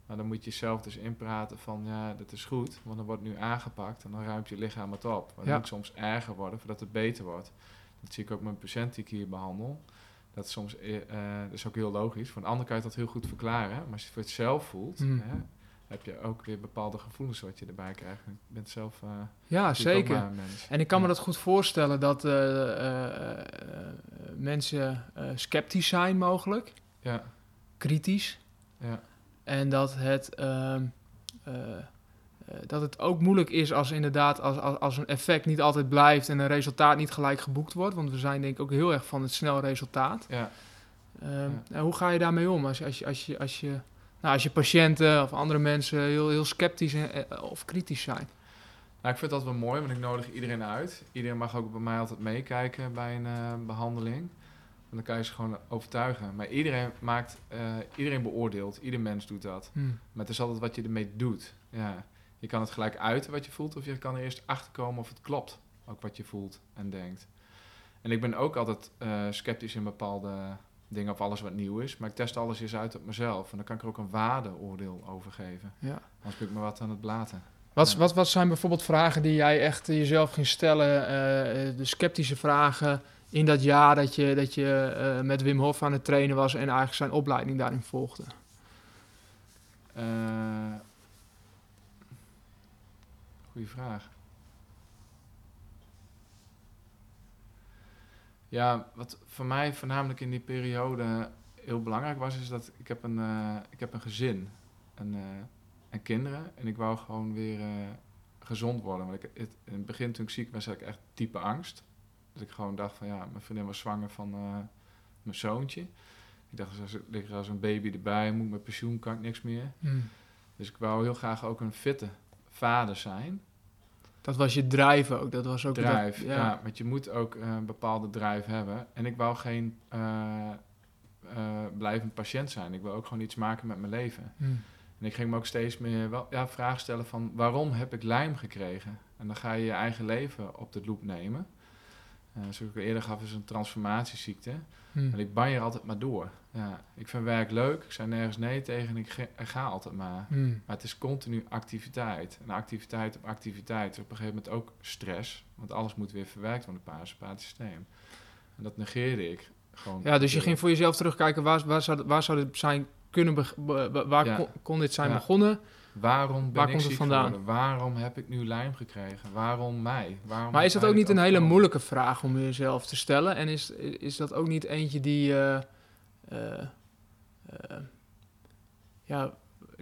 Maar dan moet je zelf dus inpraten van, ja, dat is goed, want dan wordt nu aangepakt en dan ruimt je lichaam het op. Maar het Ja. moet soms erger worden voordat het beter wordt. Dat zie ik ook met mijn patiënt die ik hier behandel. Dat is soms, eh, dat is ook heel logisch. Van de andere kan je dat heel goed verklaren. Maar als je het voor het zelf voelt, Hmm. hè, heb je ook weer bepaalde gevoelens wat je erbij krijgt. Je bent zelf eh, Ja, zeker. En ik kan me dat goed voorstellen dat eh, eh, mensen sceptisch zijn mogelijk, Ja, kritisch. ja. En dat het, ehm, eh, eh, dat het ook moeilijk is als inderdaad als, als, als een effect niet altijd blijft en een resultaat niet gelijk geboekt wordt. Want we zijn denk ik ook heel erg van het snel resultaat. ja. Ehm, Ja. nou, hoe ga je daarmee om als, als, je, als, je, als, je, nou, als je patiënten of andere mensen heel, heel sceptisch en, eh, of kritisch zijn? Nou, ik vind dat wel mooi, want ik nodig iedereen uit. Iedereen mag ook bij mij altijd meekijken bij een eh, behandeling. Want dan kan je ze gewoon overtuigen. Maar iedereen maakt, eh, iedereen beoordeelt, ieder mens doet dat. Hm. Maar het is altijd wat je ermee doet. Ja. Je kan het gelijk uiten wat je voelt, of je kan er eerst achter komen of het klopt. Ook wat je voelt en denkt. En ik ben ook altijd eh, sceptisch in bepaalde dingen of alles wat nieuw is. Maar ik test alles eens uit op mezelf. En dan kan ik er ook een waardeoordeel over geven. Ja. Anders ben ik me wat aan het blaten. Wat, Ja. wat, wat zijn bijvoorbeeld vragen die jij echt jezelf ging stellen? eh, de sceptische vragen in dat jaar dat je, dat je eh, met Wim Hof aan het trainen was en eigenlijk zijn opleiding daarin volgde? Eh goeie vraag. Ja, wat voor mij voornamelijk in die periode heel belangrijk was, is dat ik heb een, eh, ik heb een gezin en, eh, en kinderen. En ik wou gewoon weer eh, gezond worden. Want ik, het, in het begin toen ik ziek was, had ik echt diepe angst. Dat ik gewoon dacht van ja, mijn vriendin was zwanger van mijn zoontje. Ik dacht, als er als een baby erbij, moet ik met pensioen, kan ik niks meer. Dus ik wou heel graag ook een fitte vader zijn. Dat was je drijven ook. Dat was ook dat- Drive, ja. ja. Want je moet ook eh, een bepaalde drive hebben. En ik wou geen eh, blijvend patiënt zijn. Ik wil ook gewoon iets maken met mijn leven. Hm. En ik ging me ook steeds meer wel, ja, vragen stellen van... waarom heb ik lijm gekregen? En dan ga je je eigen leven op de loep nemen. Eh zoals ik al eerder gaf, is een transformatieziekte. Hm. En ik banjer altijd maar door. Ja, ik vind werk leuk, ik zei nergens nee tegen en ik ga, ik ga altijd maar. Hm. Maar het is continu activiteit. En activiteit op activiteit. Op een gegeven moment ook stress. Want alles moet weer verwerkt worden, het parasympathisch systeem. En dat negeerde ik gewoon. Ja, dus je ging voor jezelf terugkijken, waar, waar, zou, waar zou dit zijn kunnen, waar Ja. kon, kon dit zijn Ja. begonnen? Waarom ben Waar ik komt het vandaan? geworden? Waarom heb ik nu lijm gekregen? Waarom mij? Waarom Maar is dat ook niet een hele moeilijke vraag om jezelf te stellen? En is, is dat ook niet eentje die... eh, eh, eh, ja,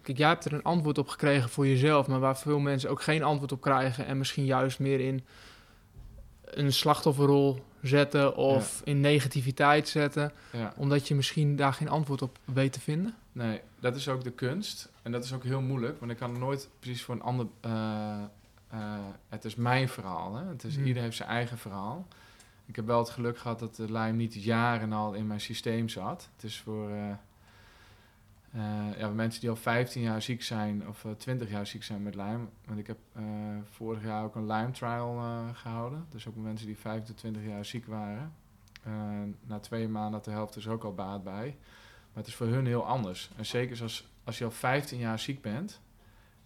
kijk, jij hebt er een antwoord op gekregen voor jezelf... maar waar veel mensen ook geen antwoord op krijgen... en misschien juist meer in een slachtofferrol zetten... of in negativiteit zetten... Ja. omdat je misschien daar geen antwoord op weet te vinden? Nee, dat is ook de kunst. En dat is ook heel moeilijk, want ik kan nooit precies voor een ander. eh, eh, het is mijn verhaal. Hè? Het is, Hmm. Ieder heeft zijn eigen verhaal. Ik heb wel het geluk gehad dat de lijm niet jaren al in mijn systeem zat. Het is voor eh, ja, mensen die al 15 jaar ziek zijn of eh 20 jaar ziek zijn met lijm. Want ik heb vorig jaar ook een Lyme trial eh, gehouden. Dus ook mensen die 25 jaar ziek waren. Na twee maanden had de helft dus ook al baat bij. Maar het is voor hun heel anders. En zeker als, als je al 15 jaar ziek bent.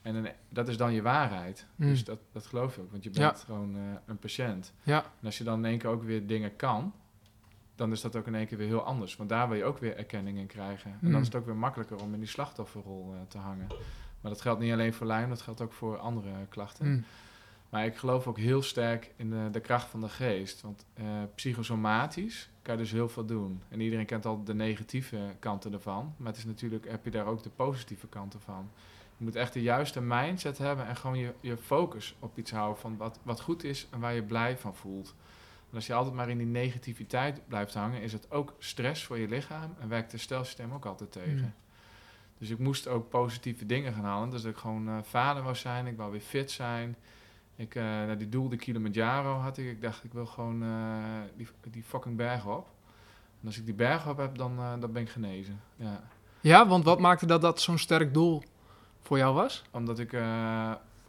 En een- dat is dan je waarheid. Hmm. Dus dat, dat geloof je ook. Want je bent gewoon eh, een patiënt. Ja. En als je dan in één keer ook weer dingen kan. Dan is dat ook in één keer weer heel anders. Want daar wil je ook weer erkenning in krijgen. En Hmm. dan is het ook weer makkelijker om in die slachtofferrol eh, te hangen. Maar dat geldt niet alleen voor Lyme. Dat geldt ook voor andere klachten. Hm. Maar ik geloof ook heel sterk in de, de kracht van de geest. Want eh, psychosomatisch kan je dus heel veel doen. En iedereen kent al de negatieve kanten ervan. Maar het is natuurlijk, heb je daar ook de positieve kanten van. Je moet echt de juiste mindset hebben en gewoon je, je focus op iets houden van wat, wat goed is en waar je blij van voelt. En als je altijd maar in die negativiteit blijft hangen, is het ook stress voor je lichaam en werkt het stelsysteem ook altijd tegen. Mm. Dus ik moest ook positieve dingen gaan halen. Dus dat ik gewoon eh, vader wou zijn, ik wou weer fit zijn. Ik, nou, die doel de Kilimanjaro had ik. Ik dacht, ik wil gewoon eh, die, die fucking berg op. En als ik die berg op heb, dan, eh, dan ben ik genezen. Ja. Ja, want wat maakte dat dat zo'n sterk doel voor jou was? Omdat ik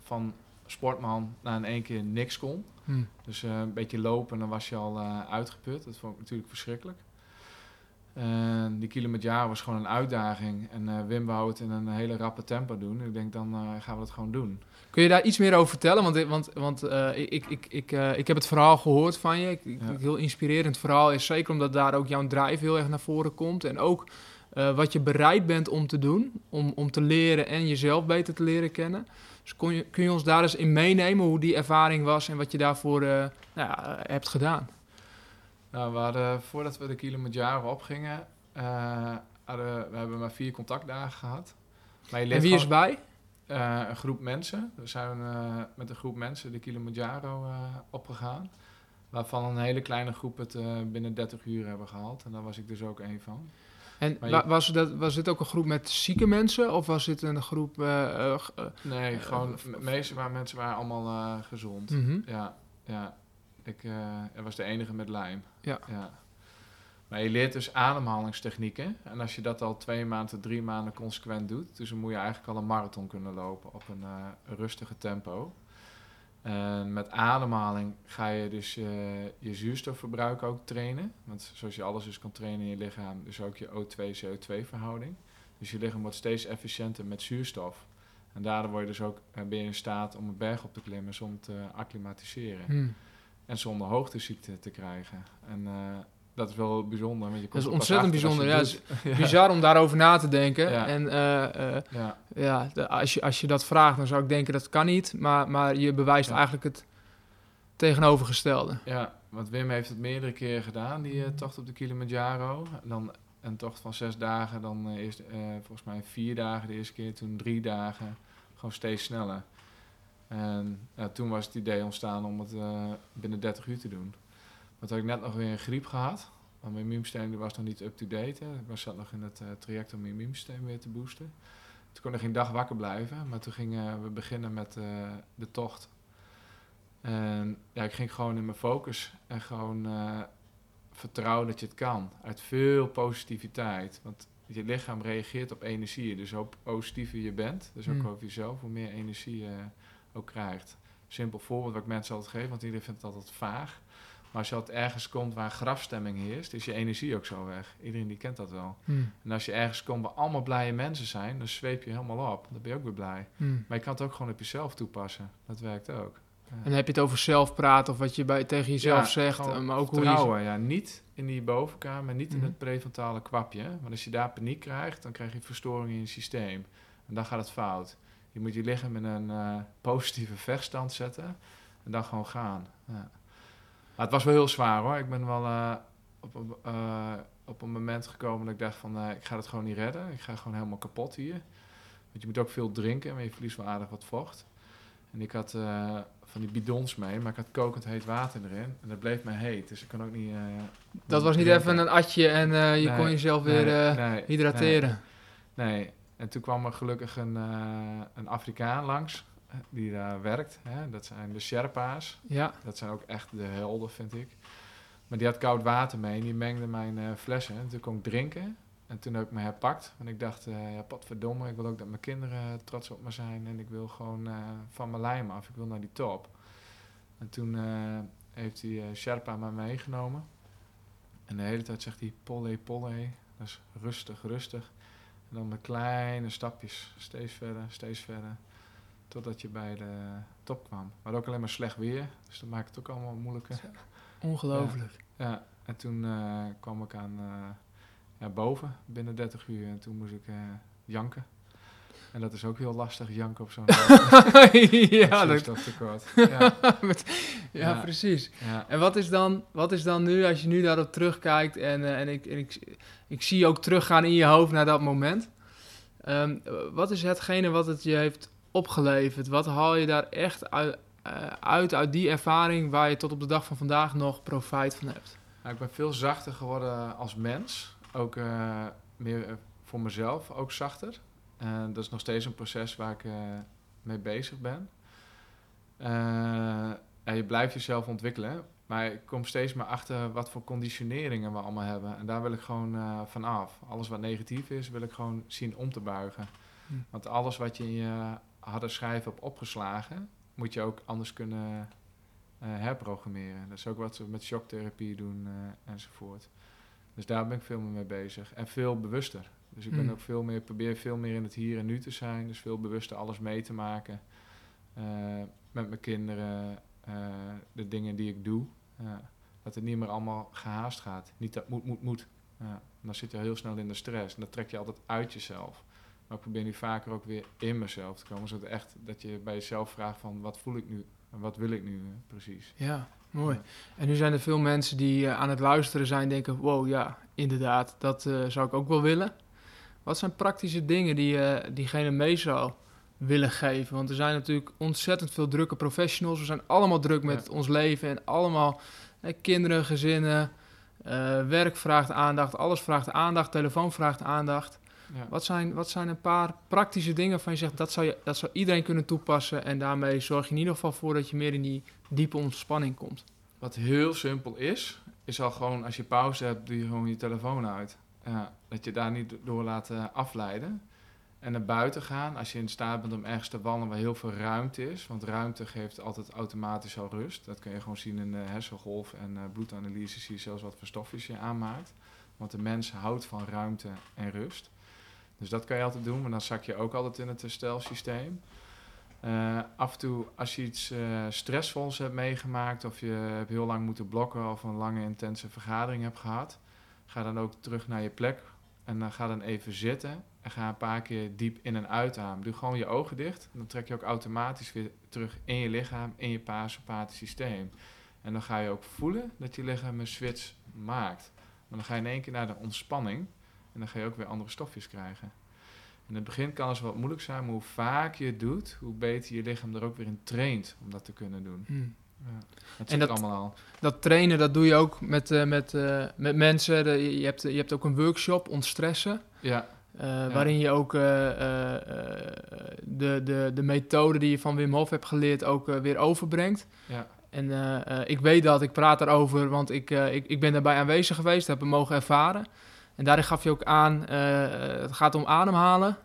van sportman naar in één keer niks kon. Hm. Dus een beetje lopen, dan was je al uitgeput. Dat vond ik natuurlijk verschrikkelijk. En die Kilimanjaro was gewoon een uitdaging. En eh, Wim wou het in een hele rappe tempo doen. Ik denk, dan eh, gaan we dat gewoon doen. Kun je daar iets meer over vertellen? Want, want, want eh, ik, ik, ik, ik, eh, ik heb het verhaal gehoord van je. Ik, Ja. Een heel inspirerend verhaal is zeker omdat daar ook jouw drive heel erg naar voren komt. En ook eh, wat je bereid bent om te doen, om, om te leren en jezelf beter te leren kennen. Dus kon je, kun je ons daar eens in meenemen hoe die ervaring was en wat je daarvoor eh, nou ja, eh, hebt gedaan? Nou, we hadden, voordat we de Kilimanjaro opgingen, eh, hadden, we hebben maar vier contactdagen gehad. Maar je En wie is bij? Eh, een groep mensen. We zijn eh, met een groep mensen de Kilimanjaro opgegaan. Waarvan een hele kleine groep het binnen 30 uur hebben gehaald. En daar was ik dus ook één van. En wa- was, dat, was dit ook een groep met zieke mensen of was dit een groep... Nee, gewoon waren, mensen waren allemaal gezond. mhm. Ja, ja. Ik eh, was de enige met lijm. Ja. ja. Maar je leert dus ademhalingstechnieken. En als je dat al twee maanden, drie maanden consequent doet, dus dan moet je eigenlijk al een marathon kunnen lopen op een uh, rustige tempo. En met ademhaling ga je dus uh, je zuurstofverbruik ook trainen. Want zoals je alles dus kan trainen in je lichaam, dus ook je O2-CO2 verhouding. Dus je lichaam wordt steeds efficiënter met zuurstof. En daardoor word je dus ook, eh, ben je in staat om een berg op te klimmen zonder te acclimatiseren. Hmm. En zonder hoogteziekte te krijgen. En uh, dat is wel bijzonder. Want je dat is ontzettend bijzonder. Ja, is bizar om daarover na te denken. Ja. En uh, ja, ja als, je, als je dat vraagt, dan zou ik denken dat kan niet. Maar, maar je bewijst eigenlijk het tegenovergestelde. Ja, want Wim heeft het meerdere keren gedaan, die uh, tocht op de Kilimanjaro. Dan een tocht van zes dagen, dan eerst volgens mij vier dagen de eerste keer, toen drie dagen. Gewoon steeds sneller. En toen was het idee ontstaan om het binnen 30 uur te doen. Want had ik net nog weer een griep gehad. Maar mijn immuunsysteem was nog niet up-to-date. Ik was zat nog in het uh, traject om mijn immuunsysteem weer te boosten. Toen kon ik geen dag wakker blijven. Maar toen gingen we beginnen met uh, de tocht. En ja, ik ging gewoon in mijn focus. En gewoon vertrouwen dat je het kan. Uit veel positiviteit. Want je lichaam reageert op energie. Dus hoe positiever je bent, dus ook mm. over jezelf, hoe meer energie je ook krijgt. Simpel voorbeeld wat ik mensen altijd geef, want iedereen vindt het altijd vaag. Maar als je altijd ergens komt waar grafstemming heerst, is je energie ook zo weg. Iedereen die kent dat wel. Hmm. En als je ergens komt waar allemaal blije mensen zijn, dan zweep je helemaal op. Dan ben je ook weer blij. Hmm. Maar je kan het ook gewoon op jezelf toepassen. Dat werkt ook. En heb je het over zelf praten of wat je bij, tegen jezelf zegt? Eh, maar ook vertrouwen, hoe je... ja. Niet in die bovenkamer, niet in hmm. het prefrontale kwapje. Want als je daar paniek krijgt, dan krijg je verstoring in je systeem. En dan gaat het fout. Je moet je lichaam in een uh, positieve vechtstand zetten en dan gewoon gaan. Ja het was wel heel zwaar hoor. Ik ben wel uh, op, uh, op een moment gekomen dat ik dacht van... Ik ga het gewoon niet redden. Ik ga gewoon helemaal kapot hier. Want je moet ook veel drinken, maar je verliest wel aardig wat vocht. En ik had van die bidons mee, maar ik had kokend heet water erin. En dat bleef mij heet, dus ik kon ook niet... dat was niet even een atje en je kon jezelf weer nee, hydrateren? Nee, En toen kwam er gelukkig een, een Afrikaan langs die daar werkt. Hè? Dat zijn de Sherpa's. Ja. Dat zijn ook echt de helden, vind ik. Maar die had koud water mee en die mengde mijn uh, flessen. En toen kon ik drinken. En toen heb ik me herpakt. Want ik dacht, uh, ja, verdomme, ik wil ook dat mijn kinderen trots op me zijn. En ik wil gewoon uh, van mijn lijm af. Ik wil naar die top. En toen heeft die Sherpa me meegenomen. En de hele tijd zegt hij, polle, polle. Dat is rustig, rustig. En dan met kleine stapjes, steeds verder, steeds verder. Totdat je bij de top kwam. Maar ook alleen maar slecht weer. Dus dat maakt het ook allemaal moeilijker. Ongelooflijk. Ja, en toen uh, kwam ik aan uh, ja, boven binnen 30 uur. En toen moest ik uh, janken. En dat is ook heel lastig, janken op zo'n ja, dat tekort. Ja, Met, ja, ja, precies. Ja. En wat is, dan, wat is dan nu, als je nu daarop terugkijkt en, en, ik, en ik, ik zie je ook teruggaan in je hoofd naar dat moment. Um, wat is hetgene wat het je heeft opgeleverd? Wat haal je daar echt uit, uh, uit, uit die ervaring waar je tot op de dag van vandaag nog profijt van hebt? ik ben veel zachter geworden als mens. Ook uh, meer eh, voor mezelf, ook zachter. En dat is nog steeds een proces waar ik mee bezig ben. en je blijft jezelf ontwikkelen. Maar ik kom steeds meer achter wat voor conditioneringen we allemaal hebben. En daar wil ik gewoon uh, van af. Alles wat negatief is, wil ik gewoon zien om te buigen. Hm. Want alles wat je in je harde schrijven op opgeslagen, moet je ook anders kunnen herprogrammeren. Dat is ook wat we met shocktherapie doen enzovoort. Dus daar ben ik veel meer mee bezig. En veel bewuster. Dus ik ben hmm. ook veel meer, probeer veel meer in het hier en nu te zijn. Dus veel bewuster alles mee te maken. Uh, met mijn kinderen, de dingen die ik doe. dat het niet meer allemaal gehaast gaat. Niet dat moet, moet, moet. dan zit je heel snel in de stress. En dat trek je altijd uit jezelf. Maar ik probeer nu vaker ook weer in mezelf te komen. Zodat echt dat je bij jezelf vraagt van wat voel ik nu en wat wil ik nu eh, precies. Ja, mooi. En nu zijn er veel mensen die uh, aan het luisteren zijn denken, wow ja, inderdaad, dat uh, zou ik ook wel willen. Wat zijn praktische dingen die je diegene mee zou willen geven? Want er zijn natuurlijk ontzettend veel drukke professionals. We zijn allemaal druk met ons leven en allemaal kinderen, gezinnen, werk vraagt aandacht, alles vraagt aandacht, telefoon vraagt aandacht. Ja. Wat, zijn, wat zijn een paar praktische dingen van je zegt dat zou, je, dat zou iedereen kunnen toepassen en daarmee zorg je in ieder geval voor dat je meer in die diepe ontspanning komt? Wat heel simpel is, is al gewoon, als je pauze hebt, doe je gewoon je telefoon uit. Ja, dat je daar niet door laat eh, afleiden. En naar buiten gaan, als je in staat bent om ergens te wandelen waar heel veel ruimte is. Want ruimte geeft altijd automatisch al rust. Dat kun je gewoon zien in de hersengolf en uh, bloedanalyse. Zie je zelfs wat voor stofjes je aanmaakt. Want de mens houdt van ruimte en rust. Dus dat kan je altijd doen, maar dan zak je ook altijd in het herstelsysteem. Uh, af en toe, als je iets uh, stressvols hebt meegemaakt of je hebt heel lang moeten blokken of een lange intense vergadering hebt gehad, ga dan ook terug naar je plek en dan ga dan even zitten en ga een paar keer diep in en uitademen. Doe gewoon je ogen dicht. Dan trek je ook automatisch weer terug in je lichaam, in je parasympathisch systeem. En dan ga je ook voelen dat je lichaam een switch maakt. Maar dan ga je in één keer naar de ontspanning en dan ga je ook weer andere stofjes krijgen. In het begin kan het wat moeilijk zijn, maar hoe vaak je het doet, hoe beter je lichaam er ook weer in traint om dat te kunnen doen. Hmm. Ja, dat En dat- allemaal al. Dat trainen, dat doe je ook met, eh, met, eh, met mensen. De- je, hebt, je hebt ook een workshop, ontstressen. Ja, eh, Waarin je ook de, de, de methode die je van Wim Hof hebt geleerd ook weer overbrengt. ja, En ik weet dat, ik praat daarover, want ik, ik, ik ben daarbij aanwezig geweest, heb hem mogen ervaren. En daarin gaf je ook aan, het gaat om ademhalen,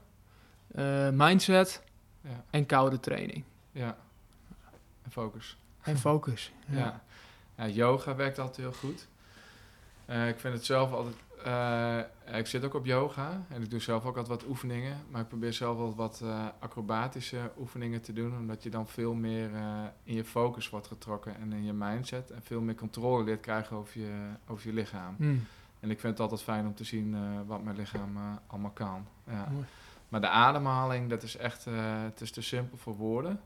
mindset ja, en koude training. ja. En focus. En focus. Ja. Ja. yoga werkt altijd heel goed. Eh, ik vind het zelf altijd. eh, ik zit ook op yoga en ik doe zelf ook altijd wat oefeningen. Maar ik probeer zelf wel wat eh, acrobatische oefeningen te doen. Omdat je dan veel meer in je focus wordt getrokken en in je mindset. En veel meer controle leert krijgen over je, over je lichaam. Hmm. En ik vind het altijd fijn om te zien wat mijn lichaam allemaal kan. Ja. Mooi. Maar de ademhaling, dat is echt, het is te simpel voor woorden.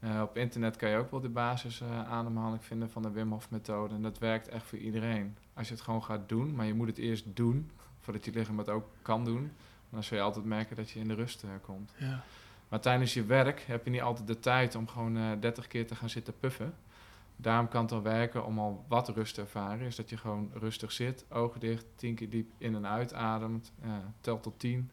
Eh, op internet kan je ook wel de basis eh, ademhaling vinden van de Wim Hof methode. En dat werkt echt voor iedereen. Als je het gewoon gaat doen, maar je moet het eerst doen, voordat je lichaam het ook kan doen. Dan zul je altijd merken dat je in de rust eh, komt. Ja. Maar tijdens je werk heb je niet altijd de tijd om gewoon eh 30 keer te gaan zitten puffen. Daarom kan het wel werken om al wat rust te ervaren. Is dat je gewoon rustig zit, ogen dicht, 10 keer diep in en uitademt. Ja, telt tot 10.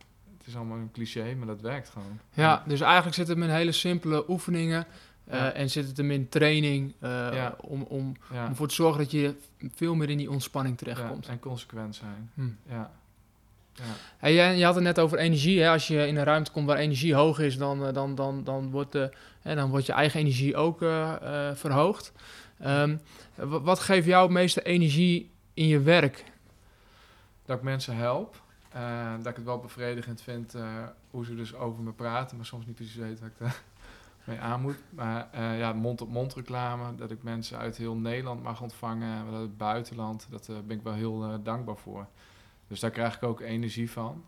Is allemaal een cliché, maar dat werkt gewoon. Ja, dus eigenlijk zit het in hele simpele oefeningen eh, en zit het hem in training eh, Ja. om, om, om Ja, ervoor te zorgen dat je veel meer in die ontspanning ja, terechtkomt. en consequent zijn. Hm. Ja. Hey, je had het net over energie. Hè? Als je in een ruimte komt waar energie hoog is, dan, eh, dan, dan, dan, wordt, de, hè, dan wordt je eigen energie ook verhoogd. Ehm, wa- wat geeft jou het meeste energie in je werk? Dat ik mensen help. Eh, dat ik het wel bevredigend vind eh, hoe ze dus over me praten, maar soms niet precies weten wat ik daar mee aan moet. Maar eh, ja, mond-op-mond reclame, dat ik mensen uit heel Nederland mag ontvangen, uit het buitenland, daar ben ik wel heel dankbaar voor. Dus daar krijg ik ook energie van.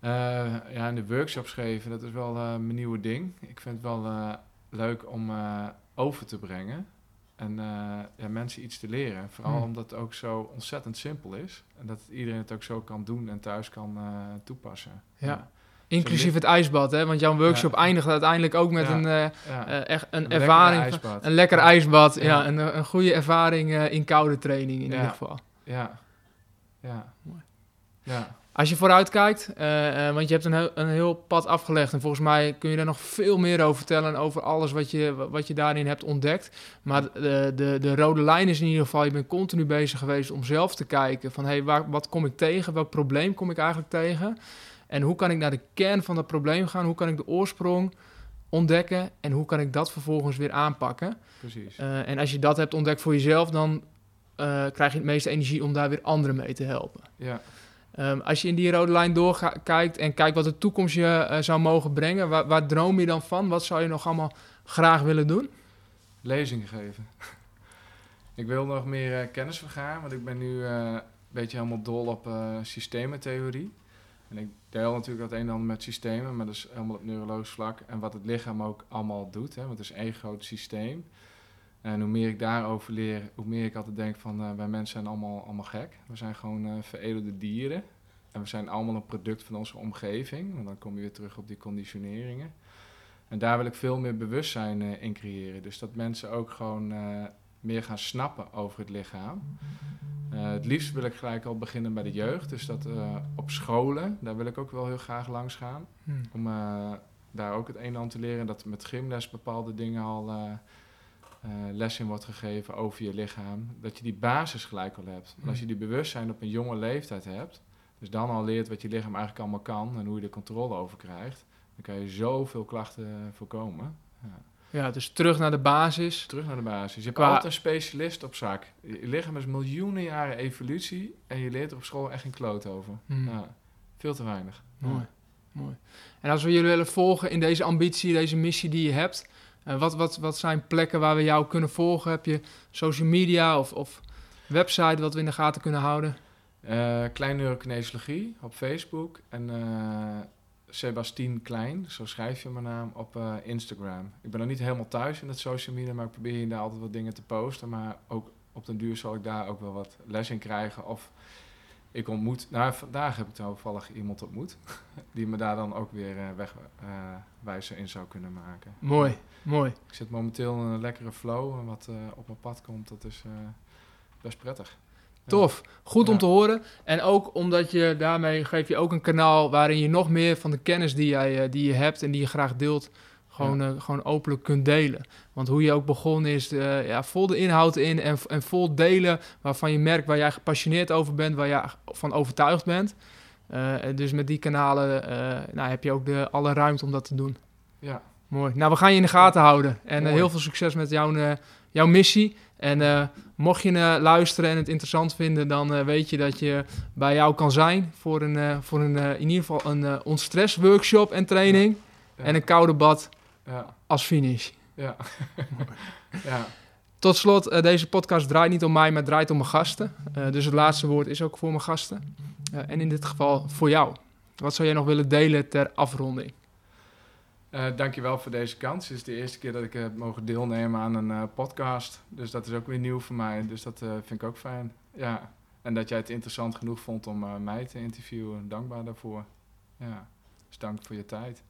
Ja, en de workshops geven, dat is wel mijn nieuwe ding. Ik vind het wel leuk om over te brengen. En eh, ja, mensen iets te leren. Vooral Hmm. omdat het ook zo ontzettend simpel is. En dat iedereen het ook zo kan doen en thuis kan eh, toepassen. Ja. Inclusief het ijsbad, hè? want jouw workshop Ja. eindigt uiteindelijk ook met een, eh, echt een, ervaring. ijsbad. Een lekker ijsbad, ja. Een, een goede ervaring in koude training in ieder geval. Ja. Ja. Mooi. Ja. Als je vooruit kijkt, eh, eh, want je hebt een heel, een heel pad afgelegd en volgens mij kun je daar nog veel meer over vertellen, over alles wat je, wat je daarin hebt ontdekt. Maar de, de, de rode lijn is in ieder geval, je bent continu bezig geweest om zelf te kijken van, hey, waar, wat kom ik tegen? Welk probleem kom ik eigenlijk tegen? En hoe kan ik naar de kern van dat probleem gaan? Hoe kan ik de oorsprong ontdekken? En hoe kan ik dat vervolgens weer aanpakken? Precies. Eh, en als je dat hebt ontdekt voor jezelf, dan krijg je het meeste energie om daar weer anderen mee te helpen. Ja. Ehm, als je in die rode lijn doorkijkt en kijkt wat de toekomst je eh, zou mogen brengen, waar, waar droom je dan van? Wat zou je nog allemaal graag willen doen? Lezingen geven. ik wil nog meer eh, kennis vergaren, want ik ben nu eh, een beetje helemaal dol op systementheorie. En ik deel natuurlijk het een en ander met systemen, maar dat is helemaal op neurologisch vlak. En wat het lichaam ook allemaal doet, hè, want het is één groot systeem. En hoe meer ik daarover leer, hoe meer ik altijd denk van, eh, wij mensen zijn allemaal, allemaal gek. We zijn gewoon eh, veredelde dieren. En we zijn allemaal een product van onze omgeving. Want dan kom je weer terug op die conditioneringen. En daar wil ik veel meer bewustzijn eh, in creëren. Dus dat mensen ook gewoon meer gaan snappen over het lichaam. Het liefst wil ik gelijk al beginnen bij de jeugd. Dus dat op scholen, daar wil ik ook wel heel graag langs gaan. Om eh, daar ook het een en ander te leren. Dat met gymles bepaalde dingen al eh, les in wordt gegeven over je lichaam, dat je die basis gelijk al hebt. En als je die bewustzijn op een jonge leeftijd hebt, dus dan al leert wat je lichaam eigenlijk allemaal kan en hoe je er controle over krijgt, dan kan je zoveel klachten eh, voorkomen. Ja. Ja, dus terug naar de basis. Terug naar de basis. Je hebt Qua- altijd een specialist op zak. Je lichaam is miljoenen jaren evolutie en je leert er op school echt geen kloot over. Hmm. Ja, veel te weinig. Ja. Mooi, mooi. En als we jullie willen volgen in deze ambitie, deze missie die je hebt, wat, wat, wat zijn plekken waar we jou kunnen volgen? Heb je social media of, of website wat we in de gaten kunnen houden? Eh, Klein Neurokinesiologie op Facebook en eh Sebastien Klein, zo schrijf je mijn naam, op eh, Instagram. Ik ben nog niet helemaal thuis in het social media, maar ik probeer hier daar altijd wat dingen te posten. Maar ook op den duur zal ik daar ook wel wat les in krijgen. Of ik ontmoet, nou vandaag heb ik toevallig iemand ontmoet, die me daar dan ook weer eh, wegwijzer in zou kunnen maken. Mooi, mooi. Ik zit momenteel in een lekkere flow en wat eh, op mijn pad komt, dat is eh, best prettig. Tof. Goed om te horen. En ook omdat je daarmee geef je ook een kanaal waarin je nog meer van de kennis die, jij, eh, die je hebt en die je graag deelt, gewoon, eh, gewoon openlijk kunt delen. Want hoe je ook begonnen is, eh, ja, vol de inhoud in en, en vol delen waarvan je merkt waar jij gepassioneerd over bent, waar jij van overtuigd bent. Eh, dus met die kanalen nou, heb je ook de, alle ruimte om dat te doen. Ja, Mooi. Nou, we gaan je in de gaten houden. En heel veel succes met jouw, jouw missie. En mocht je luisteren en het interessant vinden, dan weet je dat je bij jou kan zijn voor een, voor een in ieder geval een uh, ontstress workshop en training. ja, En een koude bad ja, als finish. ja. ja. Tot slot, eh, deze podcast draait niet om mij, maar draait om mijn gasten. Eh, dus het laatste woord is ook voor mijn gasten. Eh, en in dit geval voor jou. Wat zou jij nog willen delen ter afronding? Dankjewel voor deze kans. Het is de eerste keer dat ik heb mogen deelnemen aan een podcast. Dus dat is ook weer nieuw voor mij. Dus dat vind ik ook fijn. Ja. En dat jij het interessant genoeg vond om mij te interviewen. Dankbaar daarvoor. Ja. Dus dank voor je tijd.